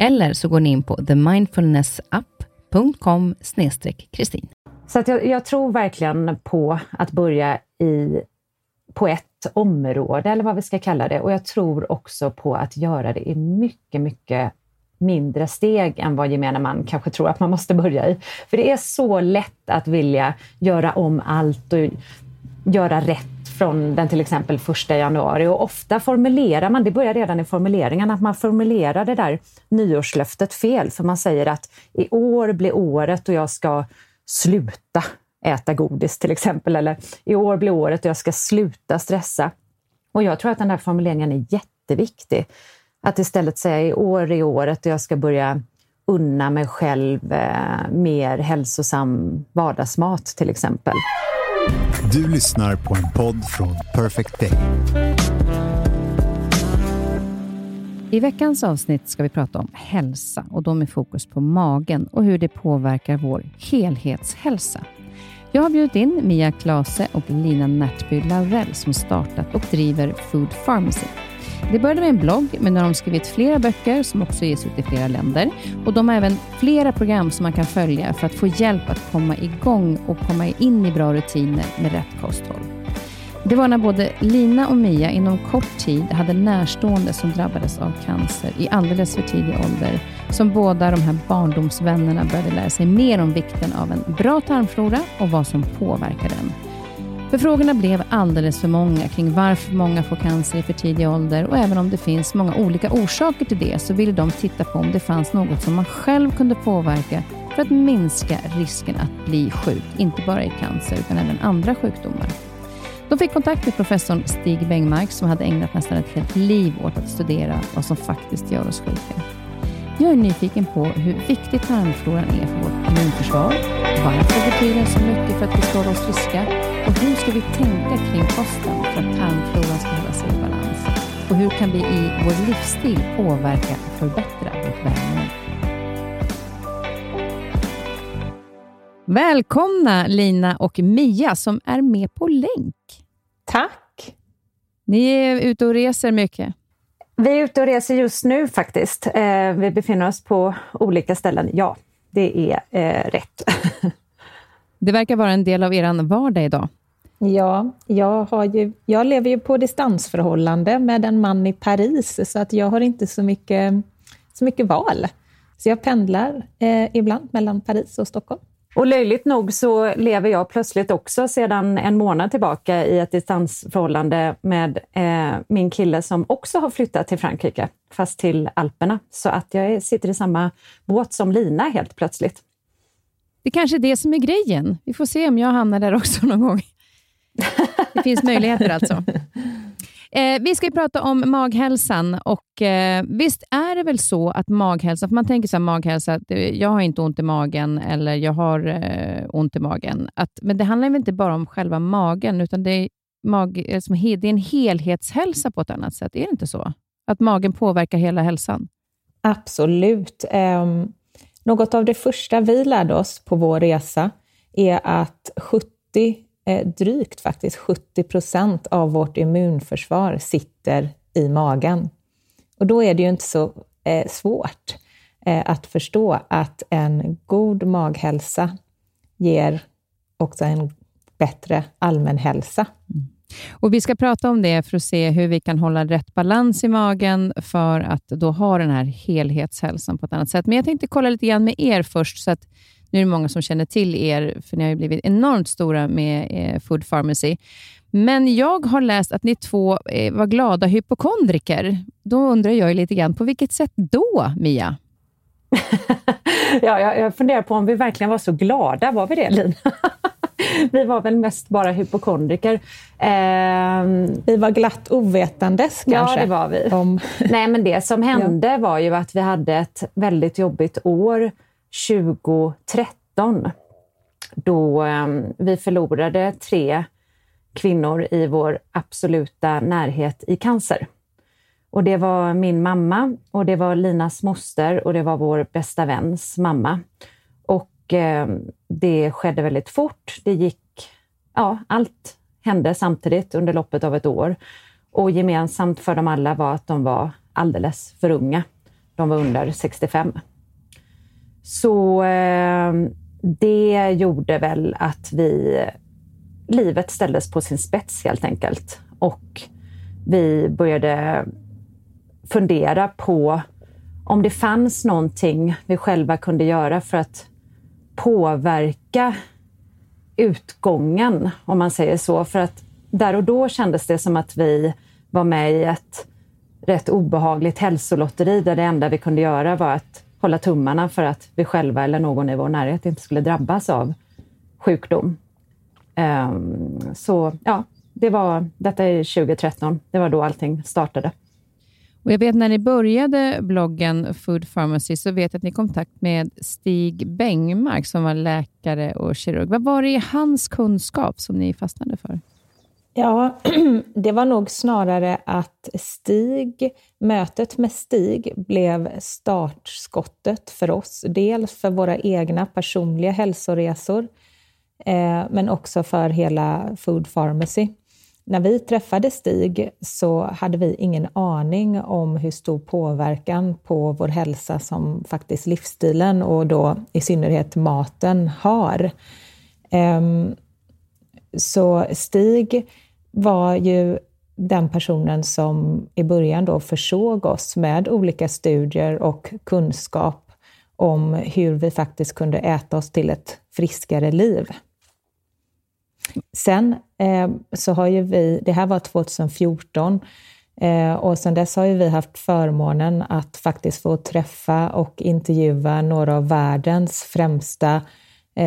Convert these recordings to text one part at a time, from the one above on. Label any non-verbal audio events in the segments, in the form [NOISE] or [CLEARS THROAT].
Eller så går ni in på themindfulnessapp.com kristin. Så att jag, jag, tror verkligen på att börja i, på ett område, eller vad vi ska kalla det. Och jag tror också på att göra det i mycket, mycket mindre steg än vad gemene man kanske tror att man måste börja i. För det är så lätt att vilja göra om allt och göra rätt från den till exempel första januari och ofta formulerar man, det börjar redan i formuleringen, att man formulerar det där nyårslöftet fel för man säger att i år blir året och jag ska sluta äta godis till exempel eller i år blir året och jag ska sluta stressa. Och jag tror att den där formuleringen är jätteviktig. Att istället säga i år är året och jag ska börja unna mig själv eh, mer hälsosam vardagsmat till exempel. Du lyssnar på en podd från Perfect Day. I veckans avsnitt ska vi prata om hälsa och då med fokus på magen och hur det påverkar vår helhetshälsa. Jag har bjudit in Mia Klase och Lina Närtby Laurell som startat och driver Food Pharmacy. Det började med en blogg, men nu har de skrivit flera böcker som också ges ut i flera länder. Och De har även flera program som man kan följa för att få hjälp att komma igång och komma in i bra rutiner med rätt kosthåll. Det var när både Lina och Mia inom kort tid hade närstående som drabbades av cancer i alldeles för tidig ålder, som båda de här barndomsvännerna började lära sig mer om vikten av en bra tarmflora och vad som påverkar den. För frågorna blev alldeles för många kring varför många får cancer i för tidig ålder och även om det finns många olika orsaker till det så ville de titta på om det fanns något som man själv kunde påverka för att minska risken att bli sjuk, inte bara i cancer utan även andra sjukdomar. De fick kontakt med professorn Stig Bengmark som hade ägnat nästan ett helt liv åt att studera vad som faktiskt gör oss sjuka. Jag är nyfiken på hur viktig tarmfloran är för vårt immunförsvar, varför betyder den så mycket för att vi ska hålla oss friska och hur ska vi tänka kring kosten för att tarmfloran ska hålla sig i balans? Och hur kan vi i vår livsstil påverka och förbättra vårt välmående? Välkomna Lina och Mia som är med på länk. Tack! Ni är ute och reser mycket. Vi är ute och reser just nu faktiskt. Eh, vi befinner oss på olika ställen. Ja, det är eh, rätt. [LAUGHS] det verkar vara en del av er vardag idag. Ja, jag, har ju, jag lever ju på distansförhållande med en man i Paris, så att jag har inte så mycket, så mycket val. Så jag pendlar eh, ibland mellan Paris och Stockholm. Och löjligt nog så lever jag plötsligt också sedan en månad tillbaka i ett distansförhållande med eh, min kille som också har flyttat till Frankrike, fast till Alperna. Så att jag sitter i samma båt som Lina helt plötsligt. Det kanske är det som är grejen. Vi får se om jag hamnar där också någon gång. [LAUGHS] Det finns möjligheter alltså. Eh, vi ska prata om maghälsan och eh, visst är det väl så att maghälsa, för man tänker så här, maghälsa, eh, jag har inte ont i magen eller jag har eh, ont i magen. Att, men det handlar väl inte bara om själva magen, utan det är, mag, eh, det är en helhetshälsa på ett annat sätt. Är det inte så? Att magen påverkar hela hälsan? Absolut. Um, något av det första vi lärde oss på vår resa är att 70 Eh, drygt faktiskt 70 procent av vårt immunförsvar sitter i magen. Och då är det ju inte så eh, svårt eh, att förstå att en god maghälsa ger också en bättre allmänhälsa. Mm. Och Vi ska prata om det för att se hur vi kan hålla rätt balans i magen för att då ha den här helhetshälsan på ett annat sätt. Men jag tänkte kolla lite grann med er först, så att nu är det många som känner till er, för ni har ju blivit enormt stora med eh, Food Pharmacy. Men jag har läst att ni två eh, var glada hypokondriker. Då undrar jag lite grann, på vilket sätt då, Mia? [LAUGHS] ja, jag, jag funderar på om vi verkligen var så glada. Var vi det, Lina? [LAUGHS] vi var väl mest bara hypokondriker. Eh, vi var glatt ovetandes kanske? Ja, det var vi. Om... Nej, men det som [LAUGHS] hände ja. var ju att vi hade ett väldigt jobbigt år 2013 då ehm, vi förlorade tre kvinnor i vår absoluta närhet i cancer. Och det var min mamma och det var Linas moster och det var vår bästa väns mamma. Och eh, det skedde väldigt fort. Det gick, ja, allt hände samtidigt under loppet av ett år. Och gemensamt för dem alla var att de var alldeles för unga. De var under 65. Så eh, det gjorde väl att vi livet ställdes på sin spets helt enkelt. Och vi började fundera på om det fanns någonting vi själva kunde göra för att påverka utgången, om man säger så. För att där och då kändes det som att vi var med i ett rätt obehagligt hälsolotteri där det enda vi kunde göra var att hålla tummarna för att vi själva eller någon i vår närhet inte skulle drabbas av sjukdom. Ehm, så ja, det var, detta är 2013. Det var då allting startade. Och jag vet när ni började bloggen Food Pharmacy så vet jag att ni kom i kontakt med Stig Bengmark som var läkare och kirurg. Vad var det i hans kunskap som ni fastnade för? Ja, [CLEARS THROAT] det var nog snarare att Stig, mötet med Stig blev startskottet för oss. Dels för våra egna personliga hälsoresor, eh, men också för hela Food Pharmacy. När vi träffade Stig så hade vi ingen aning om hur stor påverkan på vår hälsa som faktiskt livsstilen och då i synnerhet maten har. Eh, så Stig var ju den personen som i början då försåg oss med olika studier och kunskap om hur vi faktiskt kunde äta oss till ett friskare liv. Sen eh, så har ju vi, det här var 2014, eh, och sen dess har ju vi haft förmånen att faktiskt få träffa och intervjua några av världens främsta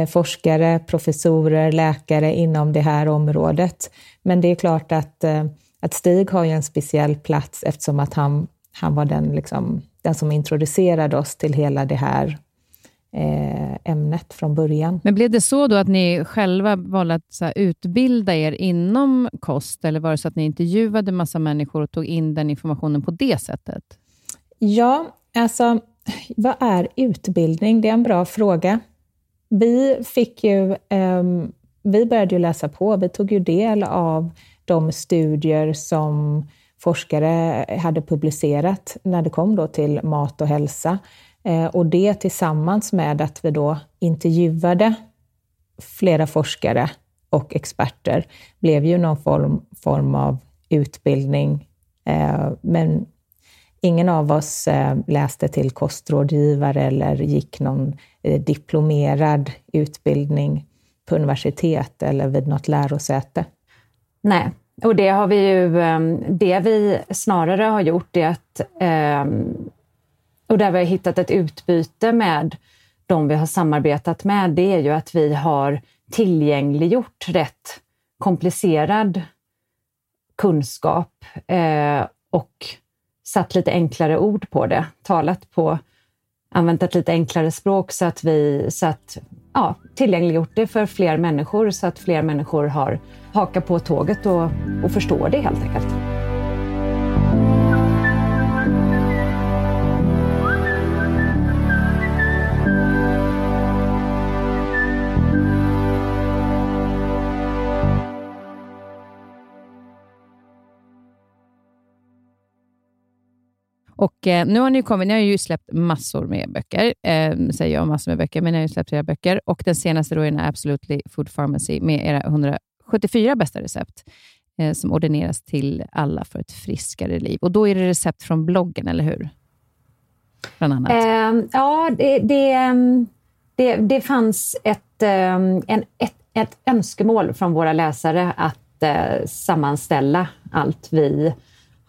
forskare, professorer, läkare inom det här området. Men det är klart att, eh, att Stig har ju en speciell plats eftersom att han, han var den, liksom, den som introducerade oss till hela det här eh, ämnet från början. Men blev det så då att ni själva valde att utbilda er inom kost, eller var det så att ni intervjuade massa människor och tog in den informationen på det sättet? Ja, alltså vad är utbildning? Det är en bra fråga. Vi fick ju, ehm, vi började ju läsa på, vi tog ju del av de studier som forskare hade publicerat när det kom då till mat och hälsa. Eh, och det tillsammans med att vi då intervjuade flera forskare och experter blev ju någon form, form av utbildning. Eh, men ingen av oss eh, läste till kostrådgivare eller gick någon Eh, diplomerad utbildning på universitet eller vid något lärosäte. Nej, och det har vi ju, ehm, det vi snarare har gjort är att ehm, och där vi har hittat ett utbyte med de vi har samarbetat med, det är ju att vi har tillgängliggjort rätt komplicerad kunskap eh, och satt lite enklare ord på det. Talat på, använt ett lite enklare språk så att vi satt, ja, tillgängliggjort det för fler människor så att fler människor har hakat på tåget och, och förstår det helt enkelt. Och eh, nu har ni kommit, ni har ju släppt massor med böcker, eh, säger jag massor med böcker, men ni har ju släppt era böcker. Och den senaste då är den Absolutely Food Pharmacy med era 174 bästa recept eh, som ordineras till alla för ett friskare liv. Och då är det recept från bloggen, eller hur? Bland annat. Eh, ja, det, det, ehm, det, det fanns ett, ehm, en, ett, ett önskemål från våra läsare att eh, sammanställa allt vi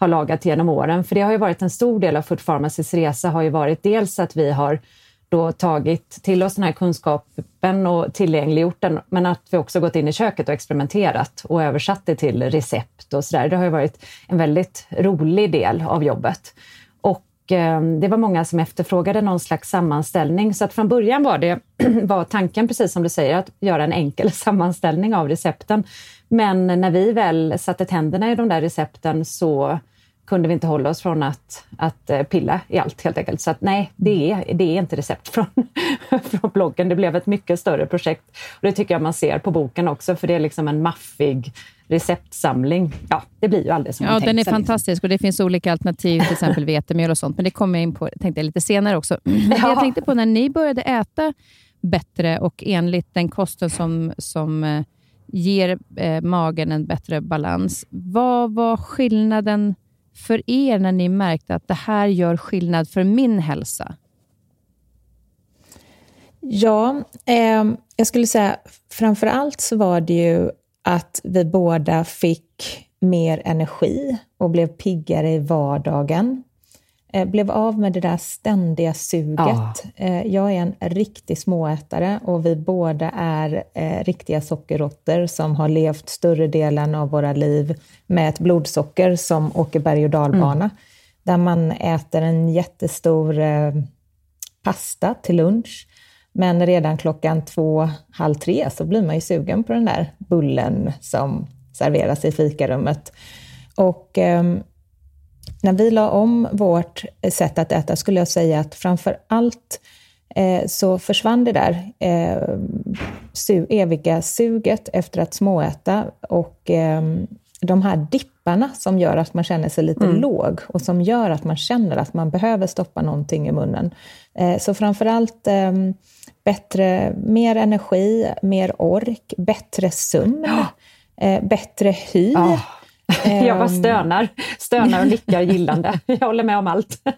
har lagat genom åren. För det har ju varit en stor del av Food Pharmacys resa har ju varit dels att vi har då tagit till oss den här kunskapen och tillgängliggjort den, men att vi också gått in i köket och experimenterat och översatt det till recept och sådär. Det har ju varit en väldigt rolig del av jobbet. Och eh, det var många som efterfrågade någon slags sammanställning, så att från början var det [CLEARS THROAT] var tanken, precis som du säger, att göra en enkel [LAUGHS] sammanställning av recepten. Men när vi väl satte tänderna i de där recepten så kunde vi inte hålla oss från att, att eh, pilla i allt helt enkelt. Så att, nej, det är, det är inte recept från, [LAUGHS] från bloggen. Det blev ett mycket större projekt. Och det tycker jag man ser på boken också, för det är liksom en maffig receptsamling. Ja, det blir ju aldrig som ja, man Den är fantastisk och det finns olika alternativ, till exempel vetemjöl och sånt, men det kommer jag in på tänkte jag, lite senare också. [CLEARS THROAT] Men jag tänkte på när ni började äta bättre och enligt den kosten som, som eh, ger eh, magen en bättre balans. Vad var skillnaden för er när ni märkte att det här gör skillnad för min hälsa? Ja, eh, jag skulle säga framför allt så var det ju att vi båda fick mer energi och blev piggare i vardagen. Eh, blev av med det där ständiga suget. Ja. Eh, jag är en riktig småätare och vi båda är eh, riktiga sockerråttor som har levt större delen av våra liv med ett blodsocker som åker berg och dalbana. Mm. Där man äter en jättestor pasta till lunch. Men redan klockan två, halv tre så blir man ju sugen på den där bullen som serveras i fikarummet. Och ehm, när vi la om vårt sätt att äta skulle jag säga att framför allt eh, så försvann det där eh, su eviga suget efter att småäta och eh, de här dipparna som gör att man känner sig lite mm. låg och som gör att man känner att man behöver stoppa någonting i munnen. Eh, så framför allt eh, bättre, mer energi, mer ork, bättre sömn, eh, bättre hy. Oh [LAUGHS] jag bara ehm. stönar, stönar och nickar gillande. [LAUGHS] Jag håller med om allt. [LAUGHS]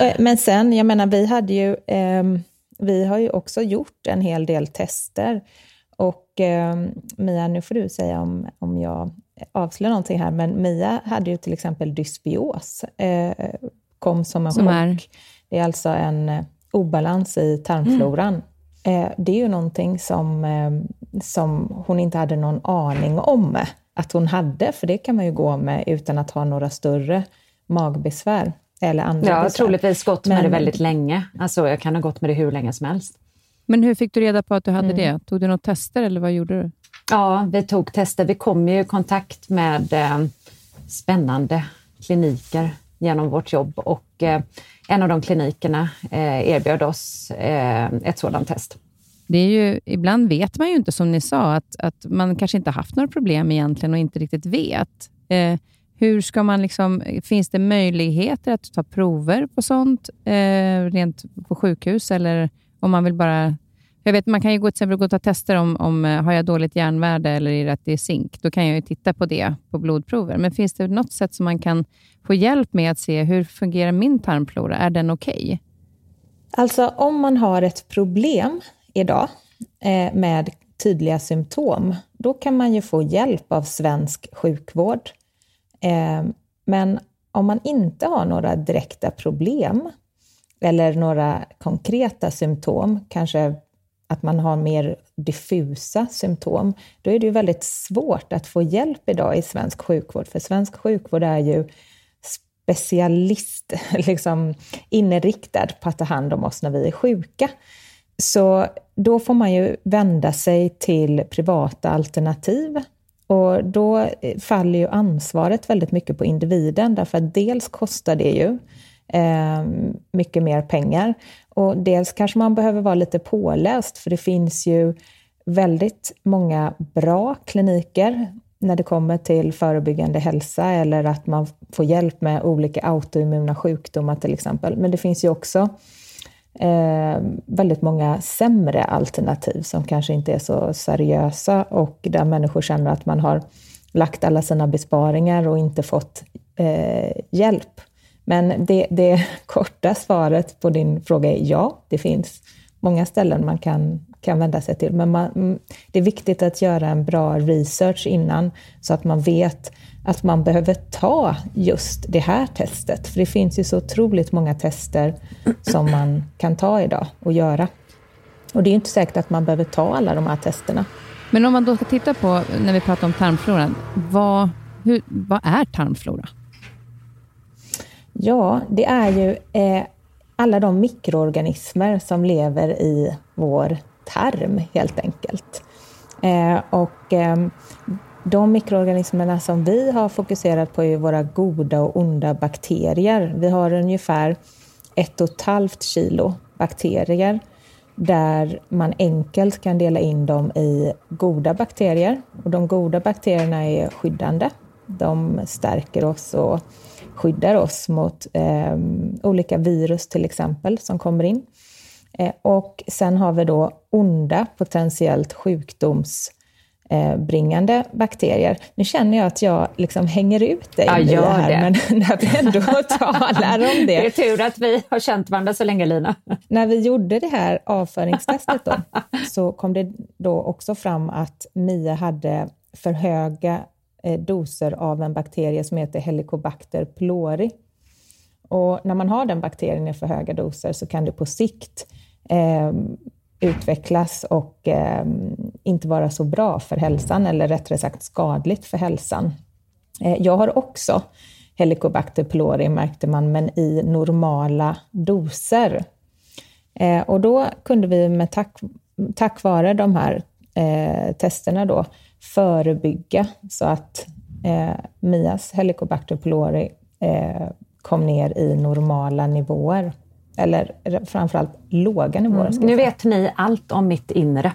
Eh, men sen, jag menar, vi hade ju, eh, vi har ju också gjort en hel del tester. Och eh, Mia, nu får du säga om, om jag avslöjar någonting här, men Mia hade ju till exempel dysbios, eh, kom som en som chock. Är? Det är alltså en eh, obalans i tarmfloran. Mm. Eh, det är ju någonting som, ehm, som hon inte hade någon aning om att hon hade, för det kan man ju gå med utan att ha några större magbesvär. Eller andra jag har troligtvis gått med Men, det väldigt länge. Alltså, jag kan ha gått med det hur länge som helst. Men hur fick du reda på att du hade mm. det? Tog du några tester eller vad gjorde du? Ja, vi tog tester. Vi kom ju i kontakt med eh, spännande kliniker genom vårt jobb och eh, en av de klinikerna eh, erbjöd oss eh, ett sådant test det är ju, ibland vet man ju inte, som ni sa, att, att man kanske inte haft några problem egentligen och inte riktigt vet. Eh, hur ska man liksom, finns det möjligheter att ta prover på sånt, eh, rent på sjukhus, eller om man vill bara... Jag vet, man kan ju gå, till exempel gå och ta tester om, om eh, har jag dåligt järnvärde eller är det att det är zink. Då kan jag ju titta på det på blodprover. Men finns det något sätt som man kan få hjälp med att se hur fungerar min tarmflora? Är den okej? Okay? Alltså om man har ett problem idag eh, med tydliga symptom, då kan man ju få hjälp av svensk sjukvård. Eh, men om man inte har några direkta problem eller några konkreta symptom, kanske att man har mer diffusa symptom, då är det ju väldigt svårt att få hjälp idag i svensk sjukvård, för svensk sjukvård är ju specialist, [LAUGHS] liksom inriktad på att ta hand om oss när vi är sjuka. Så då får man ju vända sig till privata alternativ. Och då eh, faller ju ansvaret väldigt mycket på individen, därför att dels kostar det ju eh, mycket mer pengar och dels kanske man behöver vara lite påläst, för det finns ju väldigt många bra kliniker när det kommer till förebyggande hälsa eller att man får hjälp med olika autoimmuna sjukdomar till exempel. Men det finns ju också eh, väldigt många sämre alternativ som kanske inte är så seriösa och där människor känner att man har lagt alla sina besparingar och inte fått eh, hjälp. Men det, det [LAUGHS] korta svaret på din fråga är ja, det finns många ställen man kan, kan vända sig till. Men man, mm, det är viktigt att göra en bra research innan så att man vet att man behöver ta just det här testet. För det finns ju så otroligt många tester som man kan ta idag och göra. Och det är inte säkert att man behöver ta alla de här testerna. Men om man då ska titta på, när vi pratar om tarmfloran, vad, hur, vad är tarmflora? Ja, det är ju eh, alla de mikroorganismer som lever i vår tarm helt enkelt. Eh, och eh, de mikroorganismerna som vi har fokuserat på är våra goda och onda bakterier. Vi har ungefär ett och ett halvt kilo bakterier där man enkelt kan dela in dem i goda bakterier. Och de goda bakterierna är skyddande. De stärker oss och skyddar oss mot eh, olika virus till exempel som kommer in. Eh, och sen har vi då onda, potentiellt sjukdomsbringande bakterier. Nu känner jag att jag liksom hänger ut dig ja, i det här, det. men [LAUGHS] när vi ändå talar om det. [LAUGHS] Det är tur att vi har känt varandra så länge, Lina. [LAUGHS] När vi gjorde det här avföringstestet då, så kom det då också fram att Mia hade för höga Eh, Eh, doser av en bakterie som heter Helicobacter pylori. Och när man har den bakterien i för höga doser så kan det på sikt eh, utvecklas och eh, inte vara så bra för hälsan, eller rättare sagt skadligt för hälsan. Eh, jag har också Helicobacter pylori, märkte man, men i normala doser. Eh, och då kunde vi med tack, tack vare de här eh, testerna då förebygga så att eh, Mias Helicobacter pylori eh, kom ner i normala nivåer. Eller framförallt låga nivåer. Mm. Nu vet ni allt om mitt inre.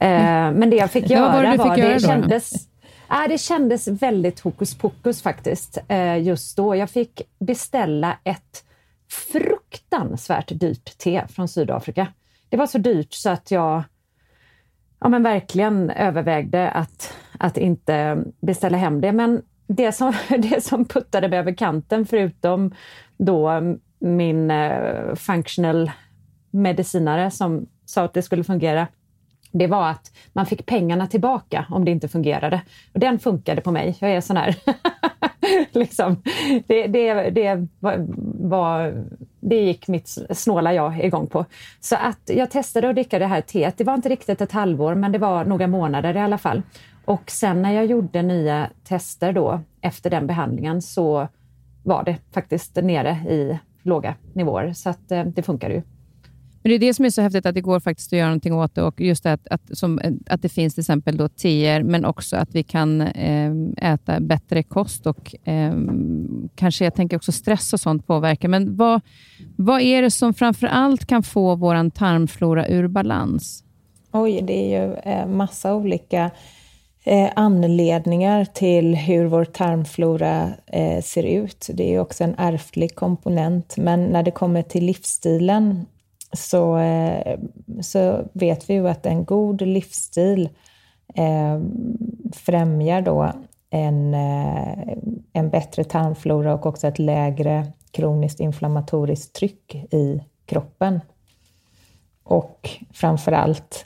Eh, mm. Men det jag fick göra var, det, var, göra det, kändes, äh, det kändes väldigt hokus pokus faktiskt eh, just då. Jag fick beställa ett fruktansvärt dyrt te från Sydafrika. Det var så dyrt så att jag ja, men verkligen övervägde att, att inte beställa hem det. Men det som, [LAUGHS] det som puttade mig över kanten, förutom då min eh, functional medicinare som sa att det skulle fungera, det var att man fick pengarna tillbaka om det inte fungerade. Och den funkade på mig. Jag är sån här... [LAUGHS] liksom, det, det, det, var, det gick mitt snåla jag igång på. Så att jag testade att dricka det här teet. Det var inte riktigt ett halvår, men det var några månader i alla fall. Och sen när jag gjorde nya tester då efter den behandlingen så var det faktiskt nere i låga nivåer. Så att eh, det funkar ju. Men det är det som är så häftigt, att det går faktiskt att göra någonting åt det. Och just det att, att, som, att det finns till exempel då teer, men också att vi kan eh, äta bättre kost och eh, kanske, jag tänker också stress och sånt påverkar. Men vad, vad är det som framför allt kan få vår tarmflora ur balans? Oj, det är ju eh, massa olika eh, anledningar till hur vår tarmflora eh, ser ut. Det är också en ärftlig komponent, men när det kommer till livsstilen så, eh, så vet vi ju att en god livsstil eh, främjar då en, eh, en bättre tarmflora och också ett lägre kroniskt inflammatoriskt tryck i kroppen. Och framför allt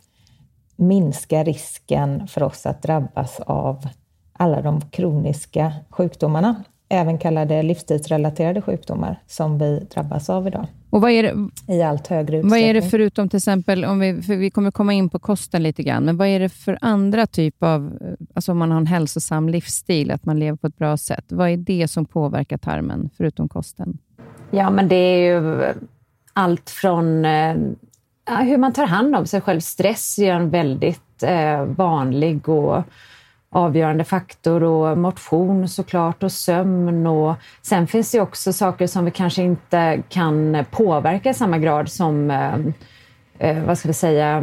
minska risken för oss att drabbas av alla de kroniska sjukdomarna även kallade livsstilsrelaterade sjukdomar som vi drabbas av idag. Och vad är det, I allt högre utsträckning. Vad är det förutom till exempel, om vi, för vi kommer komma in på kosten lite grann, men vad är det för andra typ av, alltså om man har en hälsosam livsstil, att man lever på ett bra sätt, vad är det som påverkar tarmen förutom kosten? Ja, men det är ju allt från eh, hur man tar hand om sig själv. Stress är en väldigt eh, vanlig och avgörande faktor och motion såklart och sömn och sen finns det också saker som vi kanske inte kan påverka i samma grad som, eh, eh vad ska vi säga,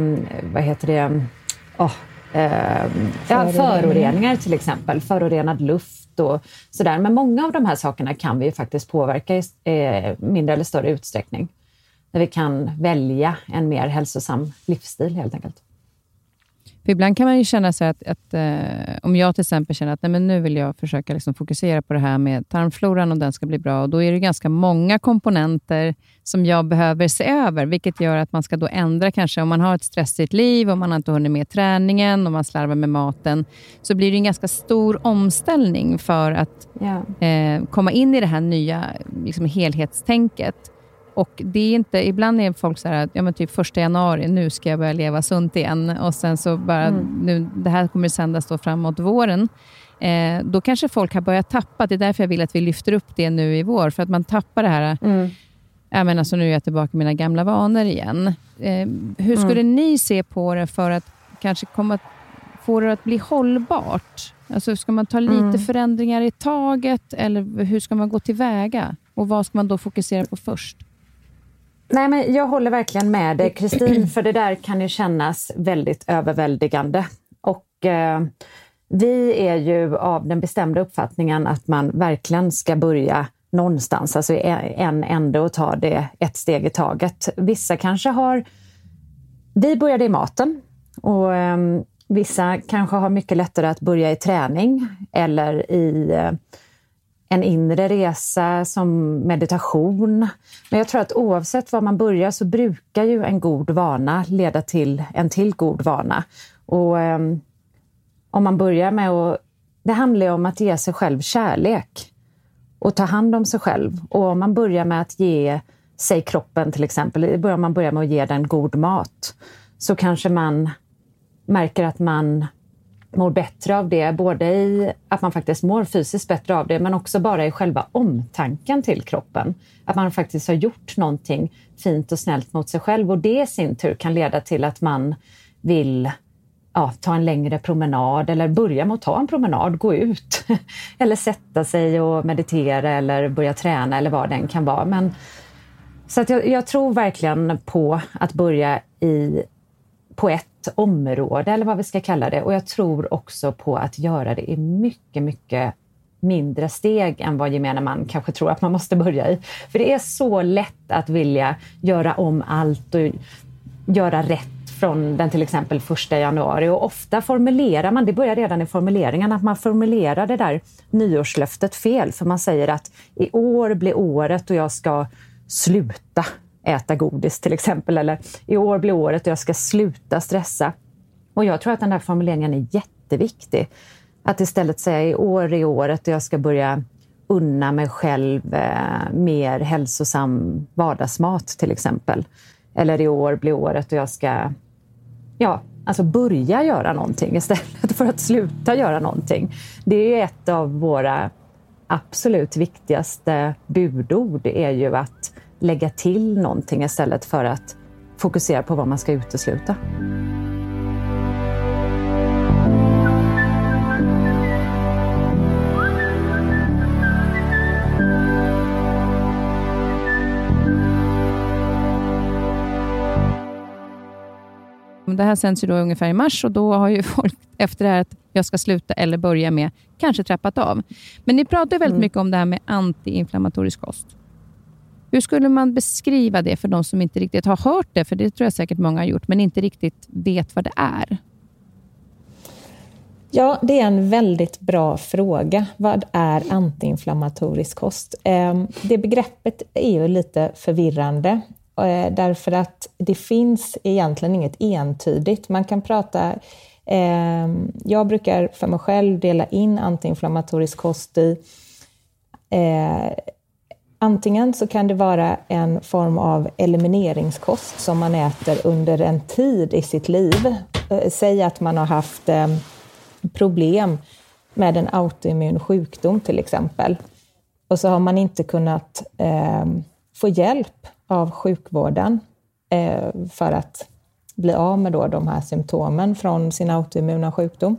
vad heter det, oh, eh, ja, föroreningar till exempel, förorenad luft och sådär. Men många av de här sakerna kan vi ju faktiskt påverka i eh, mindre eller större utsträckning. Där vi kan välja en mer hälsosam livsstil helt enkelt. För ibland kan man ju känna så att, att eh, om jag till exempel känner att nej, men nu vill jag försöka liksom fokusera på det här med tarmfloran och den ska bli bra. Och då är det ganska många komponenter som jag behöver se över, vilket gör att man ska då ändra kanske om man har ett stressigt liv, om man inte hunnit med träningen, om man slarvar med maten, så blir det en ganska stor omställning för att ja. eh, komma in i det här nya liksom, helhetstänket. Och det är inte, ibland är folk så här, ja men typ första januari, nu ska jag börja leva sunt igen. Och sen så bara, mm. nu, det här kommer sändas då framåt våren. Eh, då kanske folk har börjat tappa, det är därför jag vill att vi lyfter upp det nu i vår, för att man tappar det här, mm. ja, men alltså nu är jag tillbaka i mina gamla vanor igen. Eh, hur skulle mm. ni se på det för att kanske komma, få det att bli hållbart? Alltså, ska man ta lite mm. förändringar i taget, eller hur ska man gå tillväga? Och vad ska man då fokusera på först? Nej, men jag håller verkligen med dig, Kristin, [CLEARS THROAT] för det där kan ju kännas väldigt överväldigande. Och eh, vi är ju av den bestämda uppfattningen att man verkligen ska börja någonstans, alltså en ände och ta det ett steg i taget. Vissa kanske har... Vi började i maten och eh, vissa kanske har mycket lättare att börja i träning eller i eh, en inre resa som meditation. Men jag tror att oavsett var man börjar så brukar ju en god vana leda till en till god vana. Och um, om man börjar med att... Det handlar ju om att ge sig själv kärlek och ta hand om sig själv. Och om man börjar med att ge sig kroppen till exempel, om man börjar med att ge den god mat, så kanske man märker att man mår bättre av det, både i att man faktiskt mår fysiskt bättre av det, men också bara i själva omtanken till kroppen. Att man faktiskt har gjort någonting fint och snällt mot sig själv och det i sin tur kan leda till att man vill ja, ta en längre promenad eller börja med att ta en promenad, gå ut [LAUGHS] eller sätta sig och meditera eller börja träna eller vad den kan vara. Men, så att jag, jag tror verkligen på att börja i på ett område eller vad vi ska kalla det. Och jag tror också på att göra det i mycket, mycket mindre steg än vad gemene man kanske tror att man måste börja i. För det är så lätt att vilja göra om allt och göra rätt från den till exempel första januari och ofta formulerar man, det börjar redan i formuleringen, att man formulerar det där nyårslöftet fel för man säger att i år blir året och jag ska sluta äta godis till exempel. Eller i år blir året och jag ska sluta stressa. Och jag tror att den där formuleringen är jätteviktig. Att istället säga i år är året och jag ska börja unna mig själv eh, mer hälsosam vardagsmat till exempel. Eller i år blir året och jag ska ja, alltså börja göra någonting istället [LAUGHS] för att sluta göra någonting. Det är ett av våra absolut viktigaste budord är ju att lägga till någonting istället för att fokusera på vad man ska utesluta. Det här sänds ju då ungefär i mars och då har ju [LAUGHS] folk efter det här att jag ska sluta eller börja med kanske trappat av. Men ni pratar väldigt mm. mycket om det här med antiinflammatorisk kost. Hur skulle man beskriva det för de som inte riktigt har hört det? För det tror jag säkert många har gjort, men inte riktigt vet vad det är. Ja, det är en väldigt bra fråga. Vad är antiinflammatorisk kost? Ehm, det begreppet är ju lite förvirrande eh, därför att det finns egentligen inget entydigt. Man kan prata ehm, jag brukar för mig själv dela in antiinflammatorisk kost i eh, Antingen så kan det vara en form av elimineringskost som man äter under en tid i sitt liv. Eh, säg att man har haft eh, problem med en autoimmun sjukdom till exempel. Och så har man inte kunnat eh, få hjälp av sjukvården eh, för att bli av med då de här symptomen från sin autoimmuna sjukdom.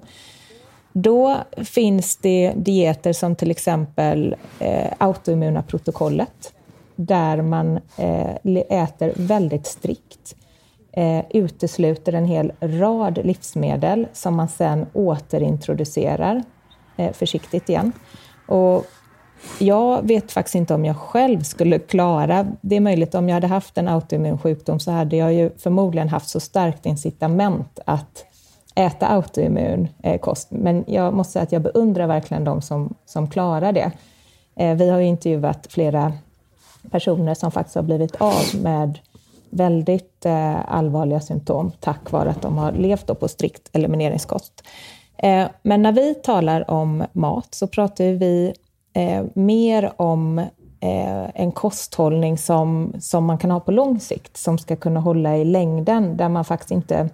Då finns det dieter som till exempel eh, autoimmuna protokollet, där man eh, äter väldigt strikt. eh, utesluter en hel rad livsmedel som man sen återintroducerar eh, försiktigt igen. Och jag vet faktiskt inte om jag själv skulle klara, det är möjligt om jag hade haft en autoimmun sjukdom så hade jag ju förmodligen haft så starkt incitament att äta autoimmun eh, kost. Men jag måste säga att jag beundrar verkligen de som, som klarar det. Eh, vi har ju intervjuat flera personer som faktiskt har blivit av med väldigt eh, allvarliga symptom tack vare att de har levt på strikt elimineringskost. Men när vi talar om mat så pratar vi mer om en kosthållning som, som man kan ha på lång sikt, som ska kunna hålla i längden, där man faktiskt inte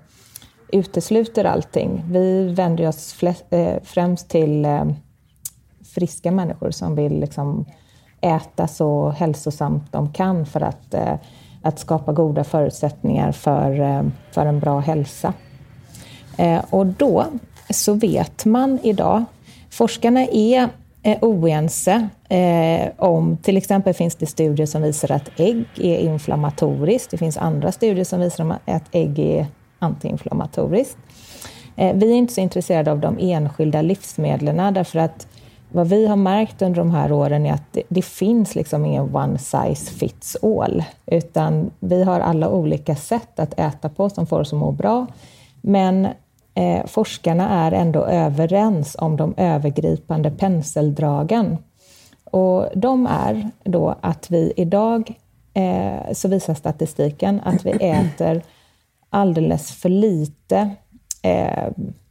utesluter allting. Vi vänder oss flest, eh, främst till eh, friska människor som vill liksom äta så hälsosamt de kan för att, eh, att skapa goda förutsättningar för, för en bra hälsa. Och då så vet man idag, forskarna är oense om, till exempel finns det studier som visar att ägg är inflammatoriskt. Det finns andra studier som visar att ägg är antiinflammatoriskt. Eh, vi är inte så intresserade av de enskilda livsmedlen därför att vad vi har märkt under de här åren är att det, det, finns liksom ingen one size fits all, utan vi har alla olika sätt att äta på som får oss att må bra. Men eh, forskarna är ändå överens om de övergripande penseldragen. Och de är då att vi idag, eh, så visar statistiken, att vi äter alldeles för lite eh,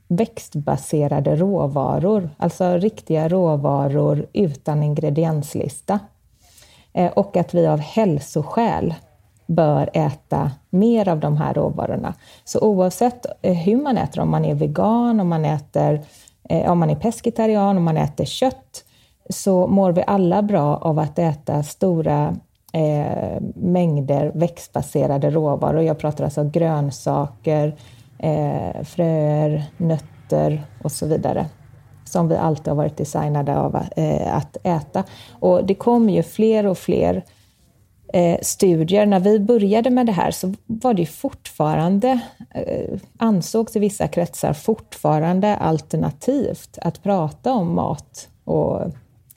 växtbaserade råvaror, alltså riktiga råvaror utan ingredienslista. Eh, och att vi av hälsoskäl bör äta mer av de här råvarorna. Så oavsett eh, hur man äter, om man är vegan, om man, äter, eh, om man är pescetarian, om man äter kött, så mår vi alla bra av att äta stora eh, mängder växtbaserade råvaror. Jag pratar alltså grönsaker, eh, fröer, nötter och så vidare som vi alltid har varit designade av eh, att äta. Och det kommer ju fler och fler eh, studier. När vi började med det här så var det fortfarande, eh, ansågs i vissa kretsar fortfarande alternativt att prata om mat och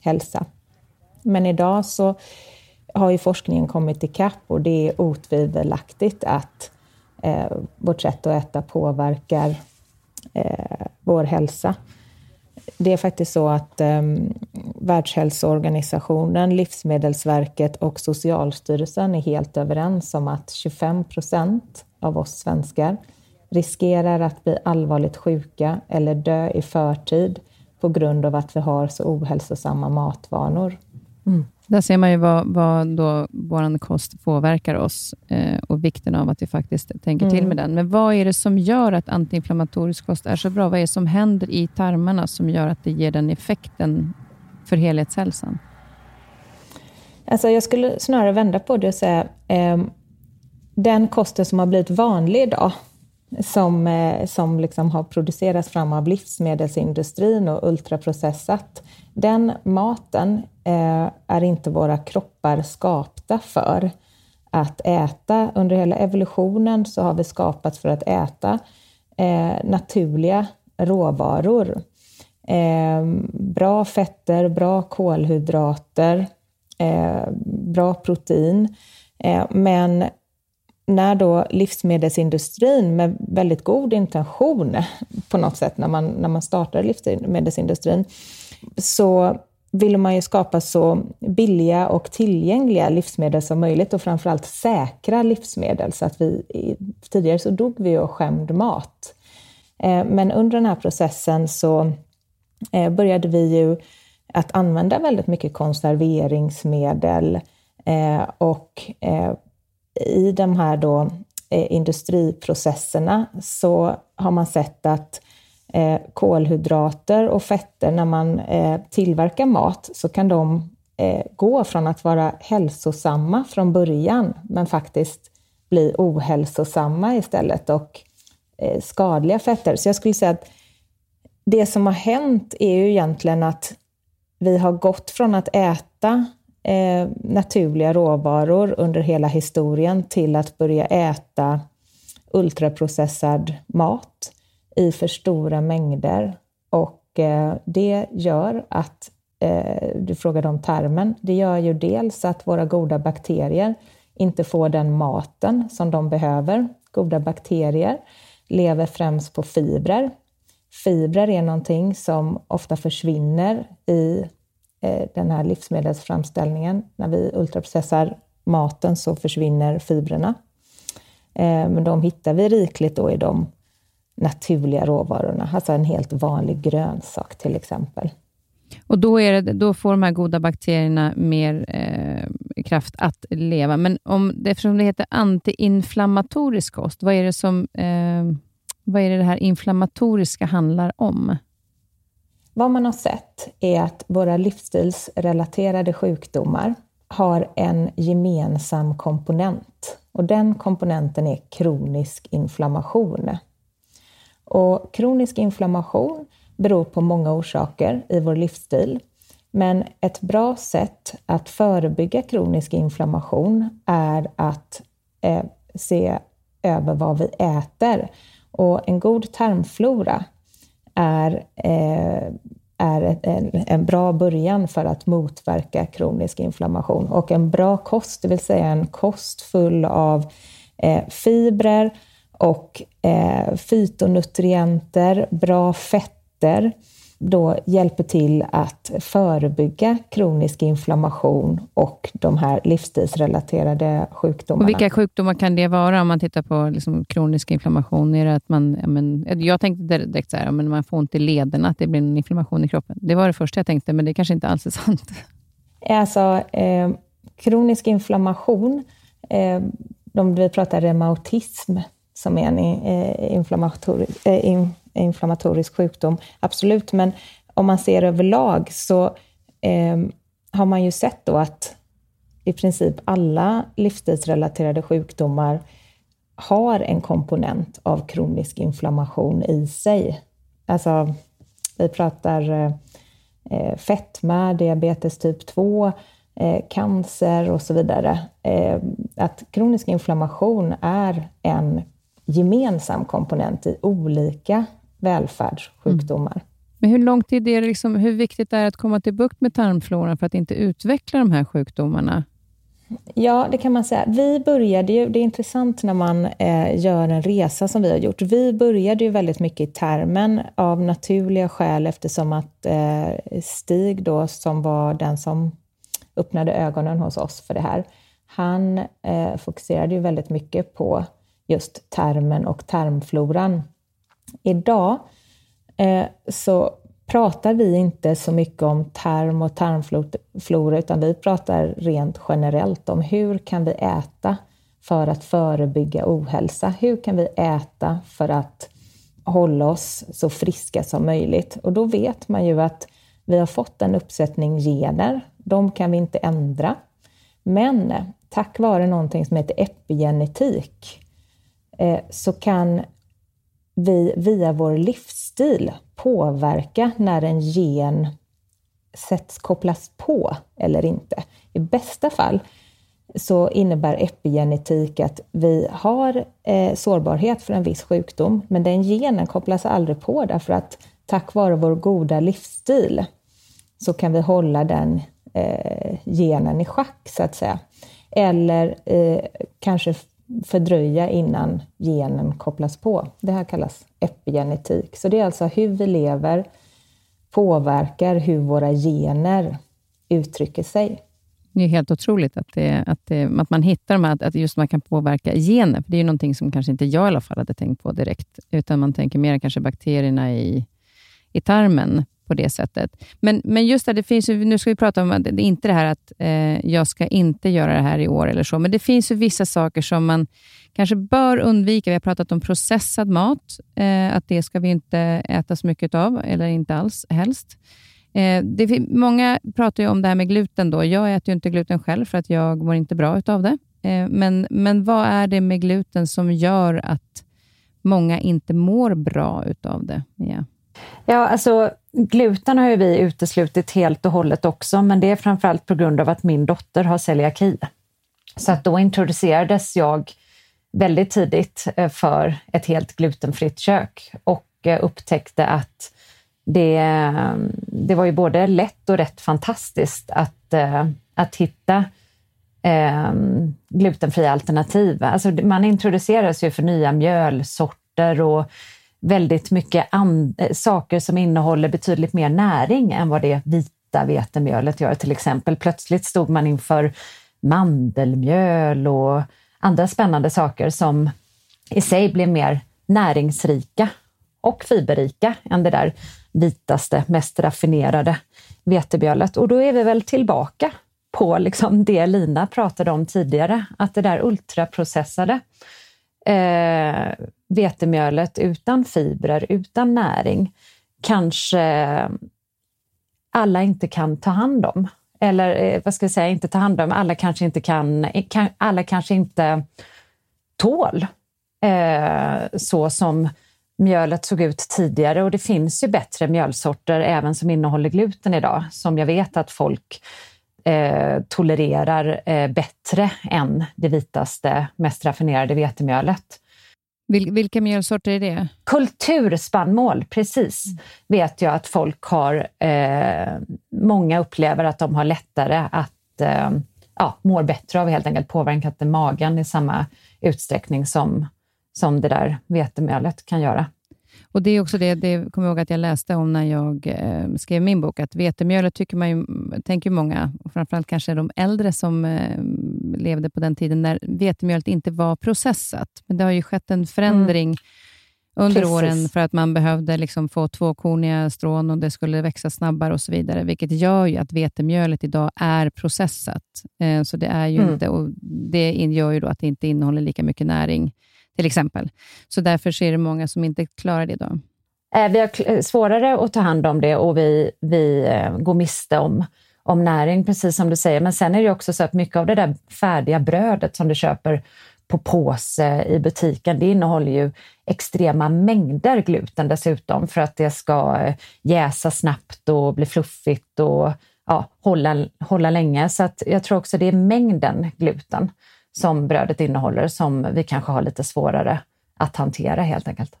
hälsa. Men idag så har ju forskningen kommit ikapp och det är otvivelaktigt att eh, vårt sätt att äta påverkar eh, vår hälsa. Det är faktiskt så att eh, Världshälsoorganisationen, Livsmedelsverket och Socialstyrelsen är helt överens om att 25 procent av oss svenskar riskerar att bli allvarligt sjuka eller dö i förtid på grund av att vi har så ohälsosamma matvanor. Mm. Där ser man ju vad, vad då vår kost påverkar oss eh, och vikten av att vi faktiskt tänker mm. till med den. Men vad är det som gör att antiinflammatorisk kost är så bra? Vad är det som händer i tarmarna som gör att det ger den effekten för helhetshälsan? Alltså jag skulle snarare vända på det och säga eh, den kosten som har blivit vanlig idag, som, eh, som liksom har producerats fram av livsmedelsindustrin och ultraprocessat, den maten eh, är inte våra kroppar skapta för att äta. Under hela evolutionen så har vi skapats för att äta eh, naturliga råvaror. Eh, bra fetter, bra kolhydrater, eh, bra protein. Eh, men när då livsmedelsindustrin med väldigt god intention [LAUGHS] på något sätt, när man, när man startar livsmedelsindustrin, så ville man ju skapa så billiga och tillgängliga livsmedel som möjligt och framförallt säkra livsmedel. Så att vi, tidigare så dog vi av skämd mat. Eh, men under den här processen så eh, började vi ju att använda väldigt mycket konserveringsmedel eh, och i de här då industriprocesserna så har man sett att eh, kolhydrater och fetter när man eh, tillverkar mat så kan de eh, gå från att vara hälsosamma från början men faktiskt bli ohälsosamma istället och eh, skadliga fetter. Så jag skulle säga att det som har hänt är ju egentligen att vi har gått från att äta eh, naturliga råvaror under hela historien till att börja äta ultraprocessad mat i för stora mängder. Och eh, det gör att, eh, du frågade om tarmen, det gör ju dels att våra goda bakterier inte får den maten som de behöver. Goda bakterier lever främst på fibrer. Fibrer är någonting som ofta försvinner i eh, den här livsmedelsframställningen. När vi ultraprocessar maten så försvinner fibrerna. Eh, men de hittar vi rikligt då i de naturliga råvarorna, alltså en helt vanlig grönsak till exempel. Och då, det, då får de här goda bakterierna mer eh, kraft att leva. Men om, eftersom det heter antiinflammatorisk kost, vad är, det som, eh, vad är det, det här inflammatoriska handlar om? Vad man har sett är att våra livsstilsrelaterade sjukdomar har en gemensam komponent och den komponenten är kronisk inflammation. Och kronisk inflammation beror på många orsaker i vår livsstil. Men ett bra sätt att förebygga kronisk inflammation är att eh, se över vad vi äter. Och en god tarmflora är, eh, är en, en, bra början för att motverka kronisk inflammation. Och en bra kost, det vill säga en kost full av eh, fibrer och eh, fytonutrienter, bra fetter, då hjälper till att förebygga kronisk inflammation och de här livsstilsrelaterade sjukdomarna. Och vilka sjukdomar kan det vara om man tittar på liksom kronisk inflammation? Är att man, ja, men, jag tänkte direkt så här, men man får ont i lederna, att det blir en inflammation i kroppen. Det var det första jag tänkte, men det kanske inte alls är sant. Alltså, eh, kronisk inflammation, eh, de, vi pratar reumautism, som är en eh, inflammatorisk, eh, inflammatorisk sjukdom, absolut. Men om man ser överlag så eh, har man ju sett då att i princip alla livsstilsrelaterade sjukdomar har en komponent av kronisk inflammation i sig. Alltså, vi pratar eh, eh fetma, diabetes typ 2, eh, cancer och så vidare. Eh, att kronisk inflammation är en gemensam komponent i olika välfärdssjukdomar. Mm. Men hur lång tid är det liksom, hur viktigt är det att komma till bukt med tarmfloran för att inte utveckla de här sjukdomarna? Ja, det kan man säga. Vi började ju, det är intressant när man eh, gör en resa som vi har gjort. Vi började ju väldigt mycket i termen av naturliga skäl eftersom att eh, Stig då, som var den som öppnade ögonen hos oss för det här, han eh, fokuserade ju väldigt mycket på just termen och tarmfloran. Idag eh, så pratar vi inte så mycket om tarm och tarmflora, utan vi pratar rent generellt om hur kan vi äta för att förebygga ohälsa? Hur kan vi äta för att hålla oss så friska som möjligt? Och då vet man ju att vi har fått en uppsättning gener. De kan vi inte ändra. Men eh, tack vare någonting som heter epigenetik Eh, så kan vi via vår livsstil påverka när en gen sätts, kopplas på eller inte. I bästa fall så innebär epigenetik att vi har eh, sårbarhet för en viss sjukdom, men den genen kopplas aldrig på därför att tack vare vår goda livsstil så kan vi hålla den eh, genen i schack, så att säga. Eller eh, kanske fördröja innan genen kopplas på. Det här kallas epigenetik. Så det är alltså hur vi lever påverkar hur våra gener uttrycker sig. Det är helt otroligt att, det, att, det, att man hittar de här, att just man kan påverka gener. För det är ju någonting som kanske inte jag i alla fall hade tänkt på direkt, utan man tänker mer kanske bakterierna i, i tarmen på det sättet. Men, men just det, det finns ju, nu ska vi prata om att det är inte det här att eh, jag ska inte göra det här i år eller så, men det finns ju vissa saker som man kanske bör undvika. Vi har pratat om processad mat, eh, att det ska vi inte äta så mycket av, eller inte alls helst. Eh, det, många pratar ju om det här med gluten. Då. Jag äter ju inte gluten själv, för att jag mår inte bra av det. Eh, men, men vad är det med gluten som gör att många inte mår bra av det? Yeah. Ja, alltså gluten har ju vi uteslutit helt och hållet också, men det är framförallt på grund av att min dotter har celiaki. Så att då introducerades jag väldigt tidigt eh, för ett helt glutenfritt kök och eh, upptäckte att det, eh, det var ju både lätt och rätt fantastiskt att, att hitta glutenfria alternativ. Alltså man introduceras ju för nya mjölsorter och väldigt mycket eh, saker som innehåller betydligt mer näring än vad det vita vetemjölet gör till exempel. Plötsligt stod man inför mandelmjöl och andra spännande saker som i sig blev mer näringsrika och fiberrika än det där vitaste, mest raffinerade vetemjölet. Och då är vi väl tillbaka på liksom det Lina pratade om tidigare, att det där ultraprocessade eh, vetemjölet utan fibrer, utan näring, kanske alla inte kan ta hand om. Eller eh, vad ska jag säga, inte ta hand om, alla kanske inte kan, eh, kan alla kanske inte tål eh, så som mjölet såg ut tidigare och det finns ju bättre mjölsorter även som innehåller gluten idag som jag vet att folk eh, tolererar eh, bättre än det vitaste, mest raffinerade vetemjölet. Vil vilka mjölsorter är det? Kulturspannmål, precis. Mm. Vet jag att folk har, eh, många upplever att de har lättare att eh, ja, mår bättre av helt enkelt påverkat magen i samma utsträckning som, som det där vetemjölet kan göra. Och Det är också det, det kommer jag ihåg att jag läste om när jag eh, skrev min bok, att vetemjölet tycker man ju, tänker många, och framförallt kanske de äldre som eh, levde på den tiden när vetemjölet inte var processat. Men det har ju skett en förändring mm. under Precis. åren för att man behövde liksom få tvåkorniga strån och det skulle växa snabbare och så vidare, vilket gör ju att vetemjölet idag är processat. Eh, så det är ju mm. inte, och det gör ju då att det inte innehåller lika mycket näring till exempel. Så därför är det många som inte klarar det idag. Eh, vi har eh, svårare att ta hand om det och vi, vi eh, går miste om, om näring, precis som du säger. Men sen är det också så att mycket av det där färdiga brödet som du köper på påse i butiken, det innehåller ju extrema mängder gluten dessutom för att det ska jäsa snabbt och bli fluffigt och ja, hålla, hålla länge. Så att jag tror också det är mängden gluten som brödet innehåller som vi kanske har lite svårare att hantera helt enkelt.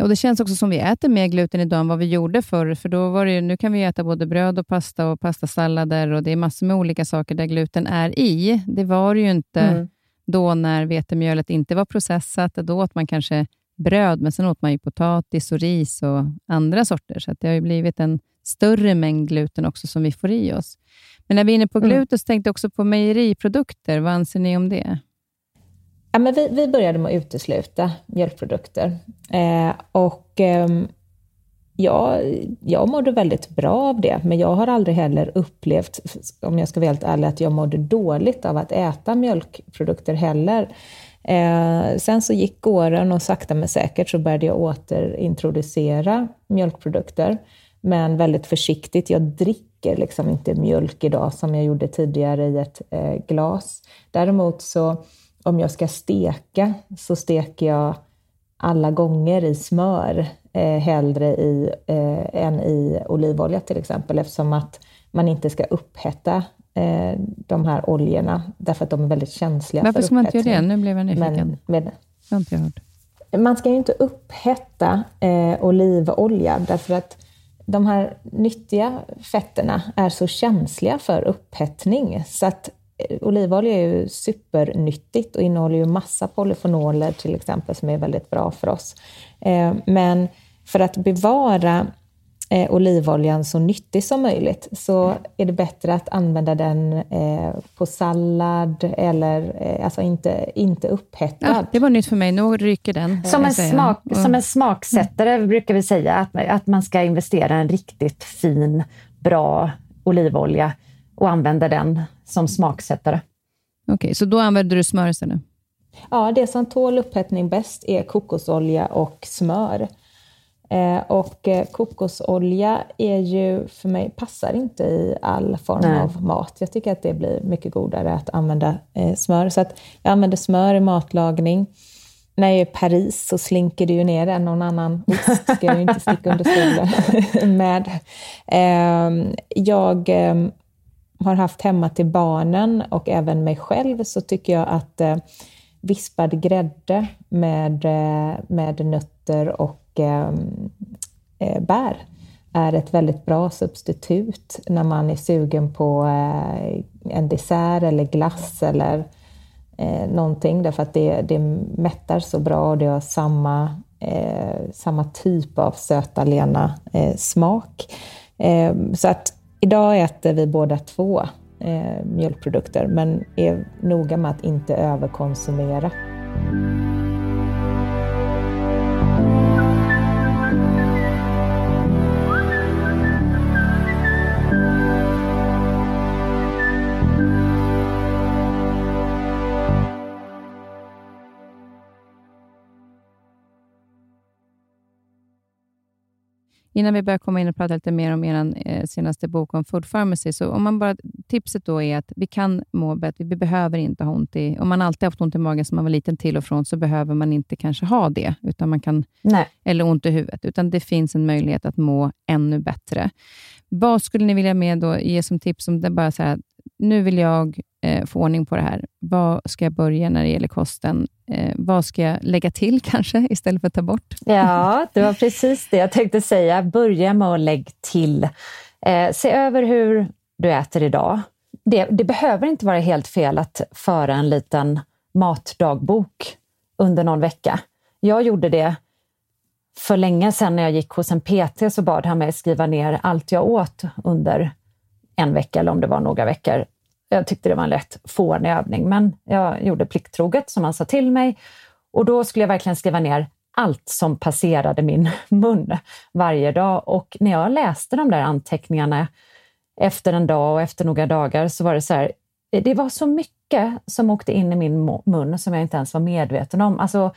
Och Det känns också som vi äter mer gluten idag än vad vi gjorde förr. För då var det, nu kan vi äta både bröd och pasta och pastasallader och det är massor med olika saker där gluten är i. Det var det ju inte mm. då när vetemjölet inte var processat. Då åt man kanske bröd, men sen åt man ju potatis och ris och andra sorter. Så det har ju blivit en större mängd gluten också som vi får i oss. Men när vi är inne på mm. gluten, så tänkte jag också på mejeriprodukter. Vad anser ni om det? Ja, men vi, vi började med att utesluta mjölkprodukter. Eh, och eh, jag, jag mådde väldigt bra av det, men jag har aldrig heller upplevt, om jag ska vara helt ärlig, att jag mådde dåligt av att äta mjölkprodukter heller. Eh, sen så gick åren och sakta men säkert så började jag återintroducera mjölkprodukter, men väldigt försiktigt. Jag dricker liksom inte mjölk idag som jag gjorde tidigare i ett eh, glas. Däremot så om jag ska steka så steker jag alla gånger i smör eh, hellre i, eh, än i olivolja till exempel eftersom att man inte ska upphetta eh, de här oljorna därför att de är väldigt känsliga Varför ska man inte göra det? Nu blev jag nyfiken. Men, med, jag har inte hört. Man ska ju inte upphetta eh, olivolja därför att de här nyttiga fetterna är så känsliga för upphettning så att eh, olivolja är ju supernyttigt och innehåller ju massa polyfenoler till exempel som är väldigt bra för oss. Eh, men för att bevara eh, olivoljan så nyttig som möjligt så är det bättre att använda den eh, på sallad eller eh, alltså inte, inte upphettad. Ja, det var nytt för mig, nu ryker den. Som en, smak, mm. som en smaksättare mm. brukar vi säga att, att man ska investera i en riktigt fin, bra olivolja och använda den som smaksättare. Okej, okay, så då använder du smör istället? Ja, det som tål upphettning bäst är kokosolja och smör. Eh, och eh, kokosolja är ju, för mig, passar inte i all form Nej. av mat. Jag tycker att det blir mycket godare att använda eh, smör. Så att jag använder smör i matlagning. När jag är i Paris så slinker det ju ner en och annan ost, ska jag ju inte sticka under stolen [LAUGHS] med. Ehm, jag ehm, har haft hemma till barnen och även mig själv så tycker jag att vispad grädde med, med nötter och och ehm, eh, bär är ett väldigt bra substitut när man är sugen på eh, en dessert eller glass eller eh, någonting därför att det, det mättar så bra och det har samma, eh, samma typ av söta lena eh, smak. Eh, så att idag äter vi båda två eh, mjölkprodukter men är noga med att inte överkonsumera. Innan vi börjar komma in och prata lite mer om er eh, senaste bok om Food Pharmacy, så om man bara, tipset då är att vi kan må bättre. Vi behöver inte ha ont i... Om man alltid haft ont i magen som man var liten till och från, så behöver man inte kanske ha det, utan man kan, Nej. eller ont i huvudet, utan det finns en möjlighet att må ännu bättre. Vad skulle ni vilja med då, ge som tips om det bara så här, nu vill jag eh, få ordning på det här. Vad ska jag börja när det gäller kosten? Eh, vad ska jag lägga till [LAUGHS] kanske, istället för att ta bort? Ja, [LAUGHS] det var precis det jag tänkte säga. Börja med att lägga till. Eh, se över hur du äter idag. Det, det behöver inte vara helt fel att föra en liten matdagbok under någon vecka. Jag gjorde det för länge sedan när jag gick hos en PT så bad han mig skriva ner allt jag åt under en vecka eller om det var några veckor. Jag tyckte det var en lätt fånig övning, men jag gjorde plikttroget som han sa till mig. Och då skulle jag verkligen skriva ner allt som passerade min [LAUGHS] mun varje dag. Och när jag läste de där anteckningarna efter en dag och efter några dagar så var det så här, det var så mycket som åkte in i min mun som jag inte ens var medveten om. Alltså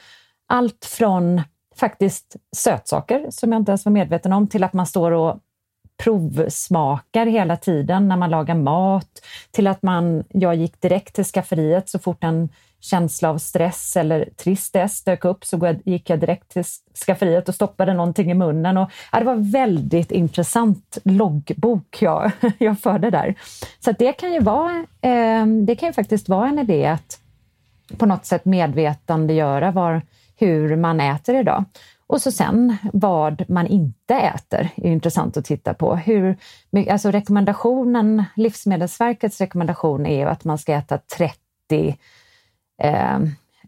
allt från faktiskt sötsaker som jag inte ens var medveten om till att man står och provsmakar hela tiden när man lagar mat, till att man, jag gick direkt till skafferiet så fort en känsla av stress eller tristess dök upp så gick jag direkt till skafferiet och stoppade någonting i munnen. Och, ja, det var väldigt intressant loggbok jag, [LAUGHS] jag förde där. Så det kan ju vara, eh, det kan ju faktiskt vara en idé att på något sätt medvetandegöra var, hur man äter idag. Och så sen vad man inte äter är intressant att titta på. Hur, alltså rekommendationen, Livsmedelsverkets rekommendation är att man ska äta 30 eh,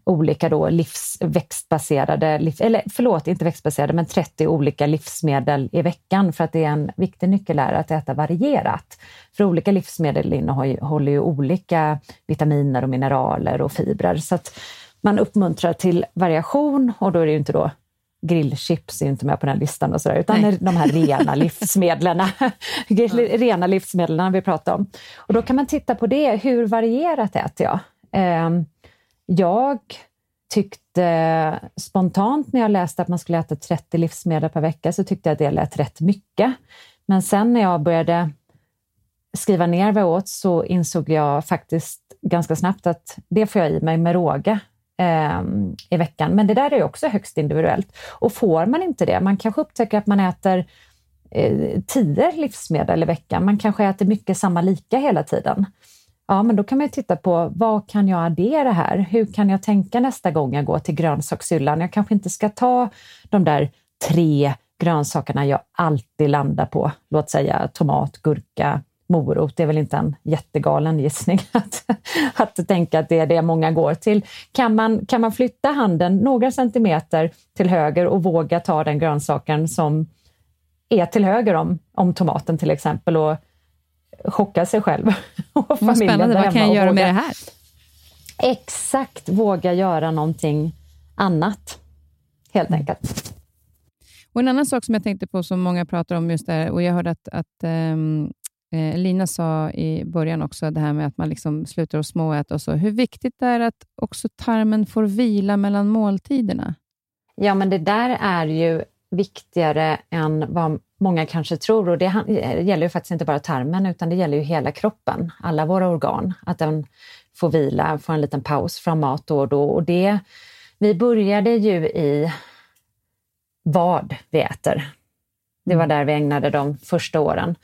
olika då livs, växtbaserade, eller förlåt, inte växtbaserade, men 30 olika livsmedel i veckan för att det är en viktig nyckel är att äta varierat. För olika livsmedel innehåller ju olika vitaminer och mineraler och fibrer så att man uppmuntrar till variation och då är det ju inte då grillchips är inte med på den listan och sådär, utan Nej. de här rena [LAUGHS] livsmedlen. [LAUGHS] rena livsmedlen vi pratar om. Och då kan man titta på det, hur varierat äter jag? Ehm, jag tyckte spontant när jag läste att man skulle äta 30 livsmedel per vecka så tyckte jag att det lät rätt mycket. Men sen när jag började skriva ner vad jag åt så insåg jag faktiskt ganska snabbt att det får jag i mig med råge eh, i veckan. Men det där är också högst individuellt. Och får man inte det, man kanske upptäcker att man äter eh, tio livsmedel i veckan, man kanske äter mycket samma lika hela tiden. Ja, men då kan man titta på vad kan jag addera här? Hur kan jag tänka nästa gång jag går till grönsakshyllan? Jag kanske inte ska ta de där tre grönsakerna jag alltid landar på. Låt säga tomat, gurka, morot. Det är väl inte en jättegalen gissning [LAUGHS] att, att tänka att det är det många går till. Kan man, kan man flytta handen några centimeter till höger och våga ta den grönsaken som är till höger om, om tomaten till exempel och chocka sig själv [LAUGHS] och familjen Vad spännande, vad kan jag göra våga, med det här? Exakt, våga göra någonting annat, helt mm. enkelt. Och En annan sak som jag tänkte på, som många pratar om just där, och jag hörde att, att um, Eh, Lina sa i början också det här med att man liksom slutar att småäta och så. Hur viktigt det är att också tarmen får vila mellan måltiderna? Ja, men det där är ju viktigare än vad många kanske tror. Och det gäller ju faktiskt inte bara tarmen, utan det gäller ju hela kroppen, alla våra organ. Att den får vila, får en liten paus från mat då och då. Och det, vi började ju i vad vi äter. Det var mm. där vi ägnade de första åren.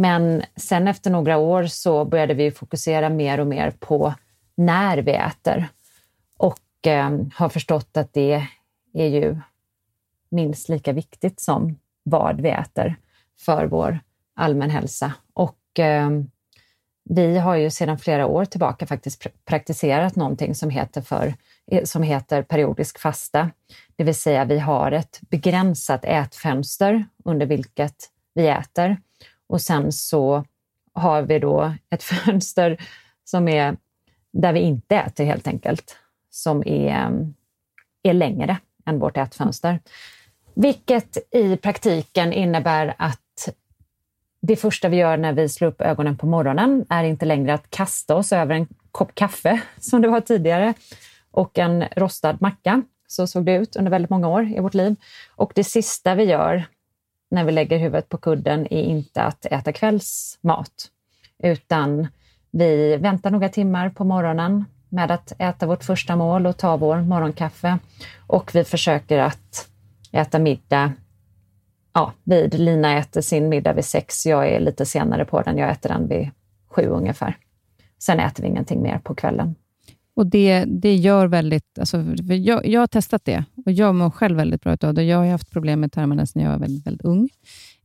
Men sen efter några år så började vi fokusera mer och mer på när vi äter. Och eh, har förstått att det är ju minst lika viktigt som vad vi äter för vår allmän hälsa. Och eh, vi har ju sedan flera år tillbaka faktiskt praktiserat någonting som heter, för, eh, som heter periodisk fasta. Det vill säga vi har ett begränsat ätfönster under vilket vi äter och sen så har vi då ett [LAUGHS] fönster som är där vi inte äter helt enkelt, som är, mm, är längre än vårt ätfönster. Vilket i praktiken innebär att det första vi gör när vi slår upp ögonen på morgonen är inte längre att kasta oss över en kopp kaffe, [LAUGHS] som det var tidigare, och en rostad macka. Så såg det ut under väldigt många år i vårt liv. Och det sista vi gör när vi lägger huvudet på kudden är inte att äta kvällsmat, utan vi väntar några timmar på morgonen med att äta vårt första mål och ta vår morgonkaffe. Och vi försöker att äta middag ja, vid. Lina äter sin middag vid sex, jag är lite senare på den. Jag äter den vid sju ungefär. Sen äter vi ingenting mer på kvällen. Och Det, det gör väldigt... Alltså, jag, jag har testat det och jag mår själv väldigt bra av det. Jag har haft problem med tarmarna sedan jag var väldigt, väldigt ung.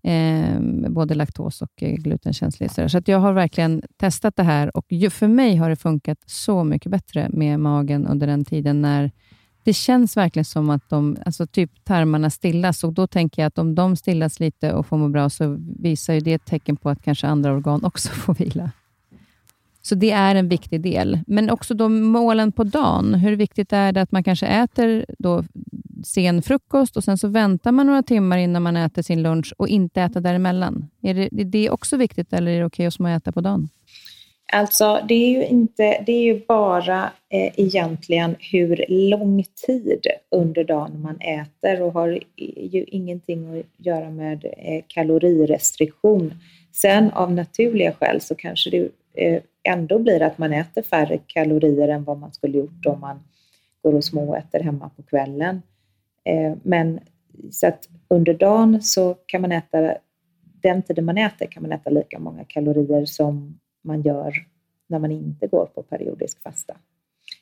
Eh, både laktos och glutenkänslighet. glutenkänslig. Så, så jag har verkligen testat det här och för mig har det funkat så mycket bättre med magen under den tiden när det känns verkligen som att de, alltså typ tarmarna stillas och då tänker jag att om de stillas lite och får må bra så visar ju det ett tecken på att kanske andra organ också [LAUGHS] får vila. Så det är en viktig del. Men också då målen på dagen. Hur viktigt är det att man kanske äter då sen frukost och sen så väntar man några timmar innan man äter sin lunch och inte äter däremellan? Är det, är det också viktigt eller är det okej okay att äta på dagen? Alltså, det är ju, inte, det är ju bara eh, egentligen hur lång tid under dagen man äter och har ju ingenting att göra med eh, kalorirestriktion. Sen av naturliga skäl så kanske det eh, ändå blir att man äter färre kalorier än vad man skulle gjort om man går och småäter hemma på kvällen. Eh, men så att under dagen så kan man äta, den tiden man äter kan man äta lika många kalorier som man gör när man inte går på periodisk fasta.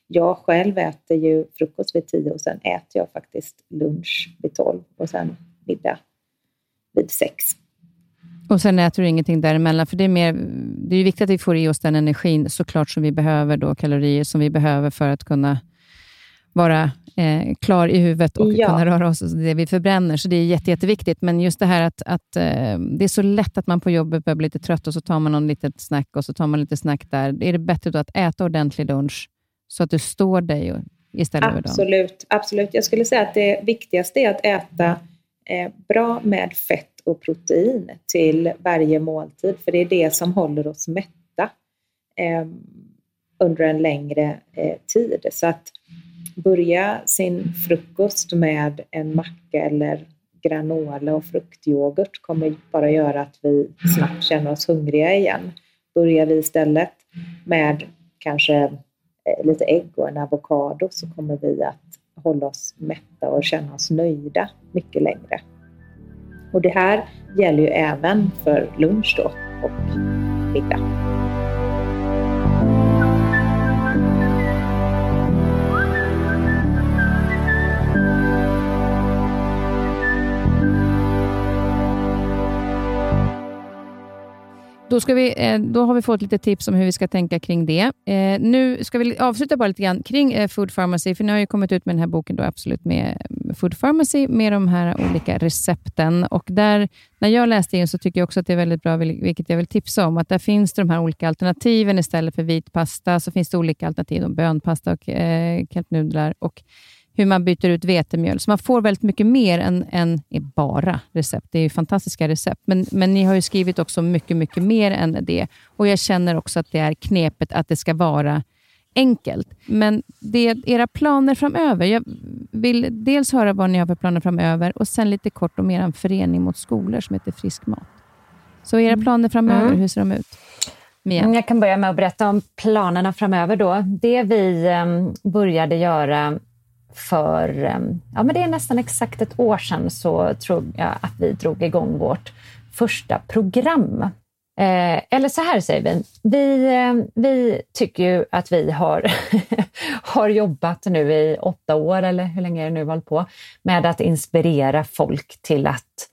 Jag själv äter ju frukost vid 10 och sen äter jag faktiskt lunch vid 12 och sen middag vid 6. Och sen äter du ingenting däremellan, för det är, mer, det är viktigt att vi får i oss den energin såklart som vi behöver, då, kalorier som vi behöver för att kunna vara eh, klar i huvudet och ja. kunna röra oss, det vi förbränner. Så det är jätte, jätteviktigt. Men just det här att, att eh, det är så lätt att man på jobbet börjar bli lite trött och så tar man någon litet snack och så tar man lite snack där. Är det bättre då att äta ordentlig lunch så att du står dig istället absolut, över dagen? Absolut. Jag skulle säga att det viktigaste är att äta eh, bra med fett och protein till varje måltid, för det är det som håller oss mätta eh, under en längre eh, tid. Så att börja sin frukost med en macka eller granola och fruktyoghurt kommer bara göra att vi snabbt känner oss hungriga igen. Börjar vi istället med kanske eh, lite ägg och en avokado så kommer vi att hålla oss mätta och känna oss nöjda mycket längre. Och det här gäller ju även för lunch då och middag. Ska vi, eh, då har vi fått lite tips om hur vi ska tänka kring det. Eh, nu ska vi avsluta bara lite grann kring eh, Food Pharmacy, för ni har ju kommit ut med den här boken då, Absolut med Food Pharmacy med de här olika recepten. Och där, när jag läste in så tycker jag också att det är väldigt bra, vilket jag vill tipsa om, att där finns de här olika alternativen. Istället för vit pasta så finns det olika alternativ, bönpasta och eh, kelpnudlar. Och hur man byter ut vetemjöl. Så man får väldigt mycket mer än, än bara recept. Det är fantastiska recept, men, men ni har ju skrivit också mycket, mycket mer än det. Och Jag känner också att det är knepet att det ska vara enkelt. Men det är era planer framöver. Jag vill dels höra vad ni har för planer framöver och sen lite kort om er förening mot skolor som heter Frisk mat. Så era mm. planer framöver, mm. hur ser de ut? Mia? Jag kan börja med att berätta om planerna framöver. Då. Det vi um, började göra för, ehm, ja men det är nästan exakt ett år sedan så tror jag att vi drog igång vårt första program Eh, eller så här säger vi. Vi, eh, vi tycker ju att vi har, [LAUGHS] har jobbat nu i åtta år, eller hur länge är det nu hållit på, med att inspirera folk till att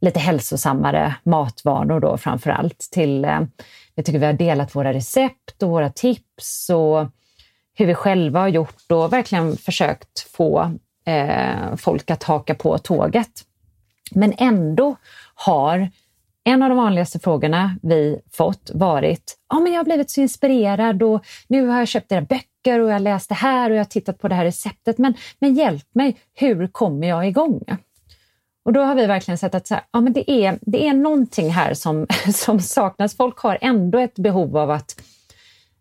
lite hälsosammare matvanor då framför allt. Till, eh, vi tycker vi har delat våra recept och våra tips och hur vi själva har gjort och verkligen försökt få eh, folk att haka på tåget. Men ändå har en av de vanligaste frågorna vi fått varit, ja ah, men jag har blivit så inspirerad och nu har jag köpt era böcker och jag läst det här och jag har tittat på det här receptet, men, men hjälp mig, hur kommer jag igång? Och då har vi verkligen sett att så här, ja, men det, är, det är någonting här som, [LAUGHS] som saknas. Folk har ändå ett behov av att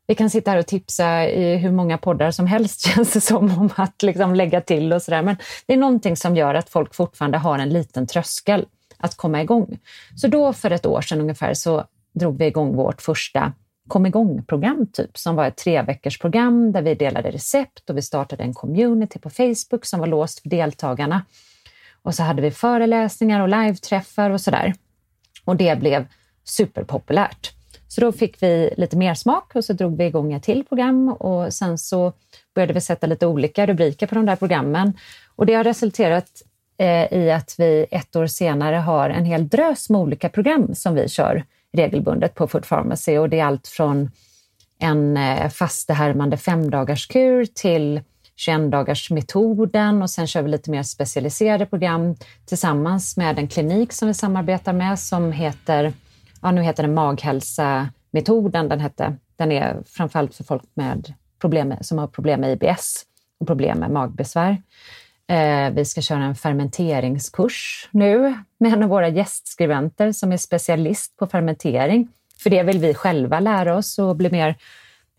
vi kan sitta här och tipsa i hur många poddar som helst [LAUGHS] känns det som om att liksom lägga till och sådär. Men det är någonting som gör att folk fortfarande har en liten tröskel att komma igång. Så då för ett år sedan ungefär så drog vi igång vårt första kom igång-program typ, som var ett tre veckors program där vi delade recept och vi startade en community på Facebook som var låst för deltagarna. Och så hade vi föreläsningar och live-träffar och sådär. Och det blev superpopulärt. Så då fick vi lite mer smak och så drog vi igång ett till program och sen så började vi sätta lite olika rubriker på de där programmen. Och det har resulterat eh, i att vi ett år senare har en hel drös med olika program som vi kör regelbundet på Food Pharmacy och det är allt från en eh, fastehärmande femdagarskur till 21-dagarsmetoden och sen kör vi lite mer specialiserade program tillsammans med en klinik som vi samarbetar med som heter ja, nu heter den maghälsa-metoden. Den, hette, den är framförallt för folk med problem, som har problem med IBS och problem med magbesvär. Eh, vi ska köra en fermenteringskurs nu med en av våra gästskribenter som är specialist på fermentering. För det vill vi själva lära oss och bli mer,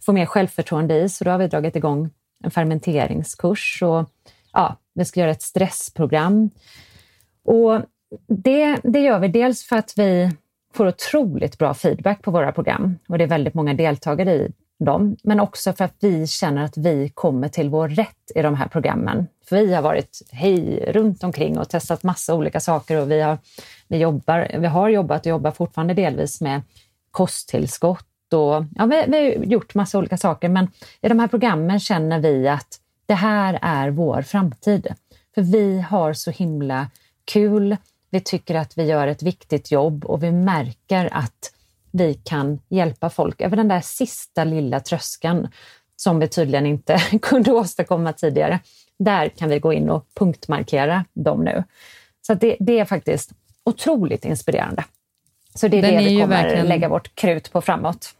få mer självförtroende i, så då har vi dragit igång en fermenteringskurs. Och, ja, vi ska göra ett stressprogram. Och det, det gör vi dels för att vi får otroligt bra feedback på våra program och det är väldigt många deltagare i dem, men också för att vi känner att vi kommer till vår rätt i de här programmen. För vi har varit hej runt omkring och testat massa olika saker och vi har, vi jobbar, vi har jobbat och jobbar fortfarande delvis med kosttillskott och ja, vi, vi har gjort massa olika saker, men i de här programmen känner vi att det här är vår framtid. För vi har så himla kul vi tycker att vi gör ett viktigt jobb och vi märker att vi kan hjälpa folk över den där sista lilla tröskeln som vi tydligen inte [LAUGHS] kunde åstadkomma tidigare. Där kan vi gå in och punktmarkera dem nu. Så det, det är faktiskt otroligt inspirerande. Så det är den det vi kommer verkligen... lägga vårt krut på framåt.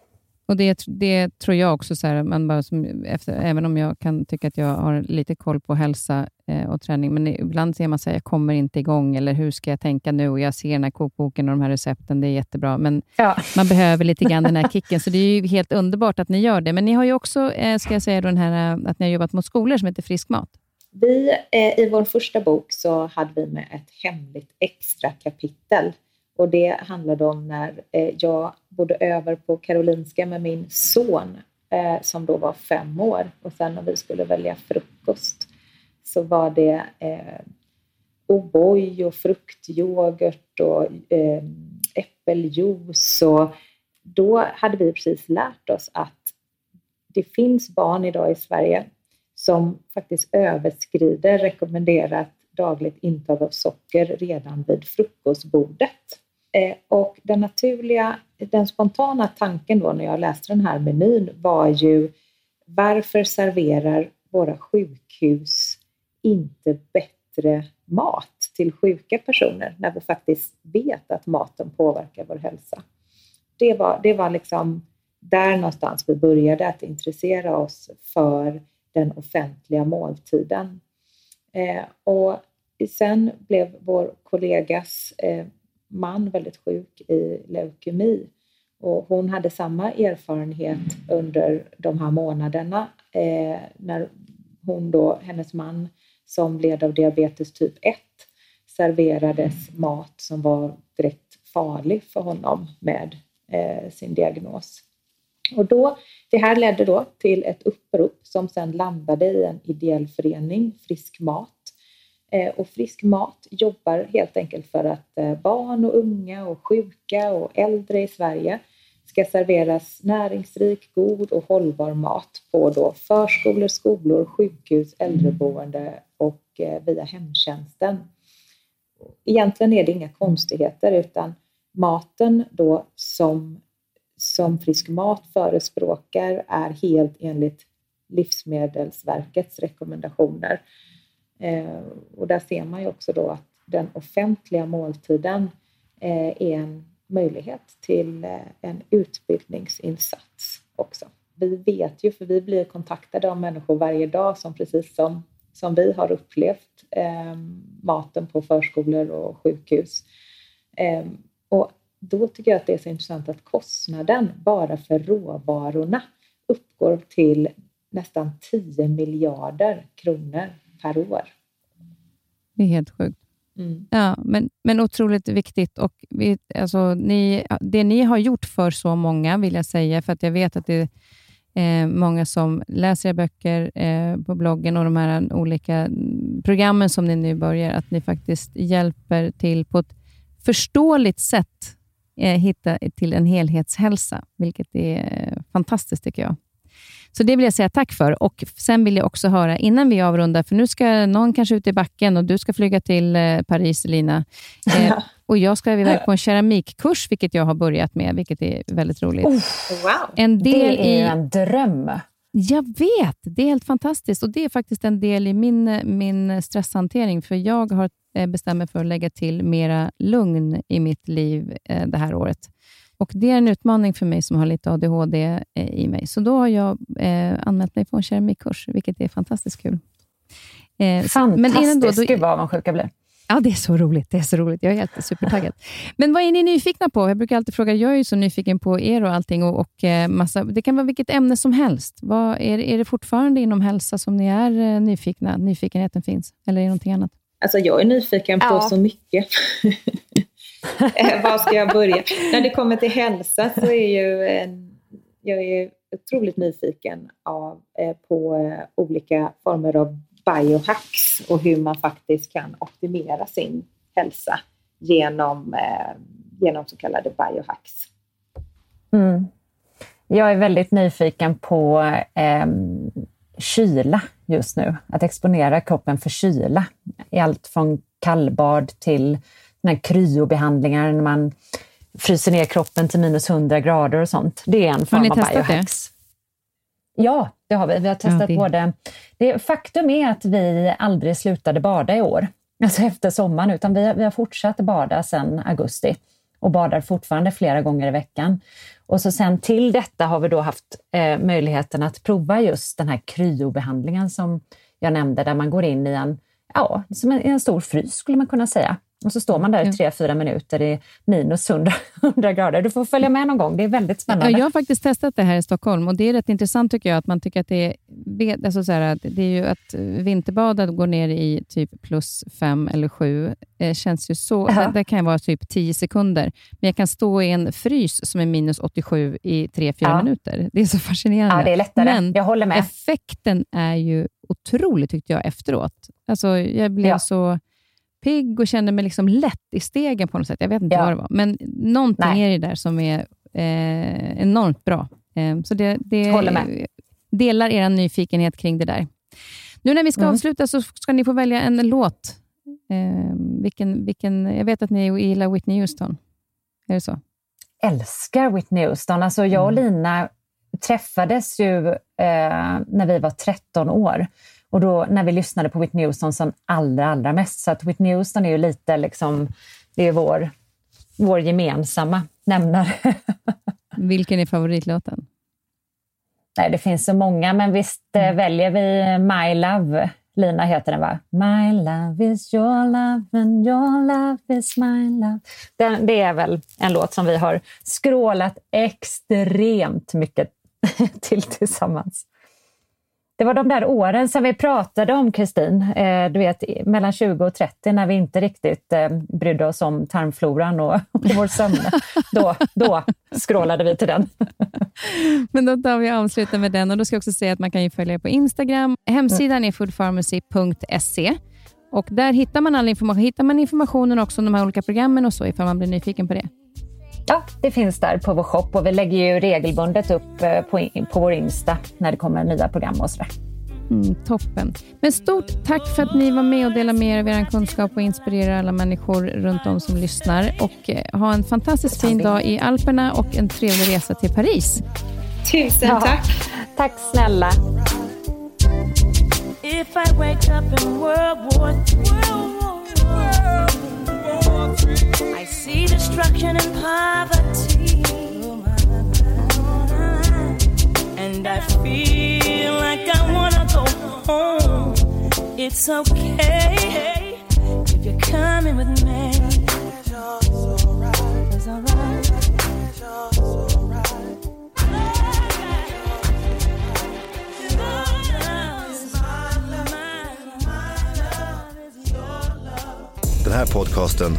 Och det, det tror jag också, så här, man bara som, efter, även om jag kan tycka att jag har lite koll på hälsa eh, och träning, men ibland ser man att jag kommer inte igång, eller hur ska jag tänka nu? Och jag ser den här kokboken och de här recepten, det är jättebra, men ja. man behöver lite grann den här kicken, så det är ju helt underbart att ni gör det. Men ni har ju också, eh, ska jag säga, den här, att ni har jobbat mot skolor som heter Frisk mat. Vi, eh, I vår första bok så hade vi med ett hemligt extra kapitel och det handlade om när eh, jag bodde över på Karolinska med min son eh, som då var fem år och sen när vi skulle välja frukost så var det eh, O'boy och fruktyoghurt och eh, äppeljuice och då hade vi precis lärt oss att det finns barn idag i Sverige som faktiskt överskrider rekommenderat dagligt intag av socker redan vid frukostbordet. Eh, och den naturliga, den spontana tanken då när jag läste den här menyn var ju varför serverar våra sjukhus inte bättre mat till sjuka personer när vi faktiskt vet att maten påverkar vår hälsa? Det var, det var liksom där någonstans vi började att intressera oss för den offentliga måltiden. Eh, och sen blev vår kollegas eh, man väldigt sjuk i leukemi. Och hon hade samma erfarenhet under de här månaderna eh, när hon då, hennes man som led av diabetes typ 1 serverades mat som var direkt farlig för honom med eh, sin diagnos. Och då, det här ledde då till ett upprop som sedan landade i en ideell förening, Frisk Mat, Eh, och frisk mat jobbar helt enkelt för att eh, barn och unga och sjuka och äldre i Sverige ska serveras näringsrik, god och hållbar mat på då förskolor, skolor, sjukhus, äldreboende och eh, via hemtjänsten. Egentligen är det inga konstigheter utan maten då som, som Frisk Mat förespråkar är helt enligt Livsmedelsverkets rekommendationer. Eh, och där ser man ju också då att den offentliga måltiden eh, är en möjlighet till eh, en utbildningsinsats också. Vi vet ju, för vi blir kontaktade av människor varje dag som precis som, som vi har upplevt eh, maten på förskolor och sjukhus. Eh, och då tycker jag att det är så intressant att kostnaden bara för råvarorna uppgår till nästan 10 miljarder kronor per år. Det är helt sjukt. Mm. Ja, men, men otroligt viktigt. Och vi, alltså, ni, det ni har gjort för så många, vill jag säga, för att jag vet att det är eh, många som läser era böcker eh, på bloggen och de här olika programmen som ni nu börjar, att ni faktiskt hjälper till på ett förståeligt sätt eh, hitta till en helhetshälsa, vilket är fantastiskt tycker jag. Så det vill jag säga tack för. Och Sen vill jag också höra, innan vi avrundar, för nu ska någon kanske ut i backen och du ska flyga till eh, Paris, Lina. [LAUGHS] Eh, och Jag ska iväg på en keramikkurs, vilket jag har börjat med, vilket är väldigt roligt. Oh, wow. en del det är i, en dröm. Jag vet, det är helt fantastiskt. Och Det är faktiskt en del i min, min stresshantering, för jag har eh, bestämt mig för att lägga till mera lugn i mitt liv eh, det här året. Och Det är en utmaning för mig som har lite ADHD eh, i mig. Så då har jag eh, anmält mig på en keramikkurs, vilket är fantastiskt kul. Eh, fantastiskt! Men innan då, då, Gud vad avundsjuk jag blir. Ja, det är så roligt. Det är så roligt. Jag är helt supertaggad. Men vad är ni nyfikna på? Jag brukar alltid fråga. Jag är ju så nyfiken på er och allting. Och, och eh, massa, det kan vara vilket ämne som helst. Vad, är, är det fortfarande inom hälsa som ni är eh, nyfikna? Nyfikenheten finns? Eller är det någonting annat? Alltså, jag är nyfiken på ja. så mycket. [LAUGHS] [LAUGHS] Eh, var ska jag börja? När det kommer till hälsa så är ju en, jag är otroligt nyfiken av, eh, på olika former av biohacks och hur man faktiskt kan optimera sin hälsa genom, genom så kallade biohacks. Mm. Jag är väldigt nyfiken på eh, kyla just nu. Att exponera kroppen för kyla. I allt från kallbad till kryobehandlingar när man fryser ner kroppen till minus 100 grader och sånt. Det är en form av biohacks. Det? Ja, det har vi. Vi har testat ja, det. både... Det, faktum är att vi aldrig slutade bada i år, [LAUGHS] alltså efter sommaren, utan vi, vi har fortsatt bada sedan augusti och badar fortfarande flera gånger i veckan. Och så sen till detta har vi då haft eh, möjligheten att prova just den här kryobehandlingen som jag nämnde, där man går in i en, ja, som en, en stor frys skulle man kunna säga. Och så står man där i tre, fyra minuter i minus 100, 100 [LAUGHS] grader. Du får följa med någon gång, det är väldigt spännande. Ja, jag har faktiskt testat det här i Stockholm och det är rätt intressant tycker jag, att man tycker att det är, alltså så här, det är ju att vinterbada går ner i typ plus fem eller sju. Det känns ju så, det, det, kan vara typ tio sekunder, men jag kan stå i en frys som är minus 87 i tre, fyra ja. minuter. Det är så fascinerande. Ja, det är lättare. Men jag håller med. effekten är ju otrolig tyckte jag efteråt. Alltså, jag blev ja. så pigg och kände mig liksom lätt i stegen på något sätt. Jag vet inte ja. vad det var, men någonting Nej. är det där som är eh, enormt bra. Eh, så det, det Håller med. delar er nyfikenhet kring det där. Nu när vi ska mm. avsluta så ska ni få välja en låt. Eh, vilken, vilken, jag vet att ni gillar Whitney Houston. Är det så? Älskar Whitney Houston. Alltså jag och mm. Lina träffades ju eh, när vi var 13 år. Och då när vi lyssnade på Whitney Houston som allra, allra mest. Så att Whitney Houston är ju lite liksom, det är vår, vår gemensamma nämnare. [LAUGHS] Vilken är favoritlåten? Nej, det finns så många, men visst eh, mm. väljer vi My Love. Lina heter den va? My love is your love and your love is my love. Den, det är väl en låt som vi har skrålat extremt mycket [LAUGHS] till tillsammans. Det var de där åren som vi pratade om, Kristin, eh, du vet mellan 20 och 30 när vi inte riktigt eh, brydde oss om tarmfloran och, och vår sömn. [LAUGHS] då, då skrålade vi till den. [LAUGHS] Men då tar vi och avslutar med den och då ska jag också säga att man kan följa på Instagram. Hemsidan är foodpharmacy.se Och där hittar man all information. Hittar man informationen också om de här olika programmen och så ifall man blir nyfiken på det? Ja, det finns där på vår shop och vi lägger ju regelbundet upp eh, på, på vår Insta när det kommer nya program och sådär. Mm, toppen. Men stort tack för att ni var med och delade med er av er kunskap och inspirerar alla människor runt om som lyssnar. Och eh, ha en fantastiskt fin dag i Alperna och en trevlig resa till Paris. Tusen ja. tack. Tack snälla. If I wake up in World War I see destruction and poverty And I feel like I wanna go home. It's okay if you're coming with me. It's alright. It's alright. Den här podcasten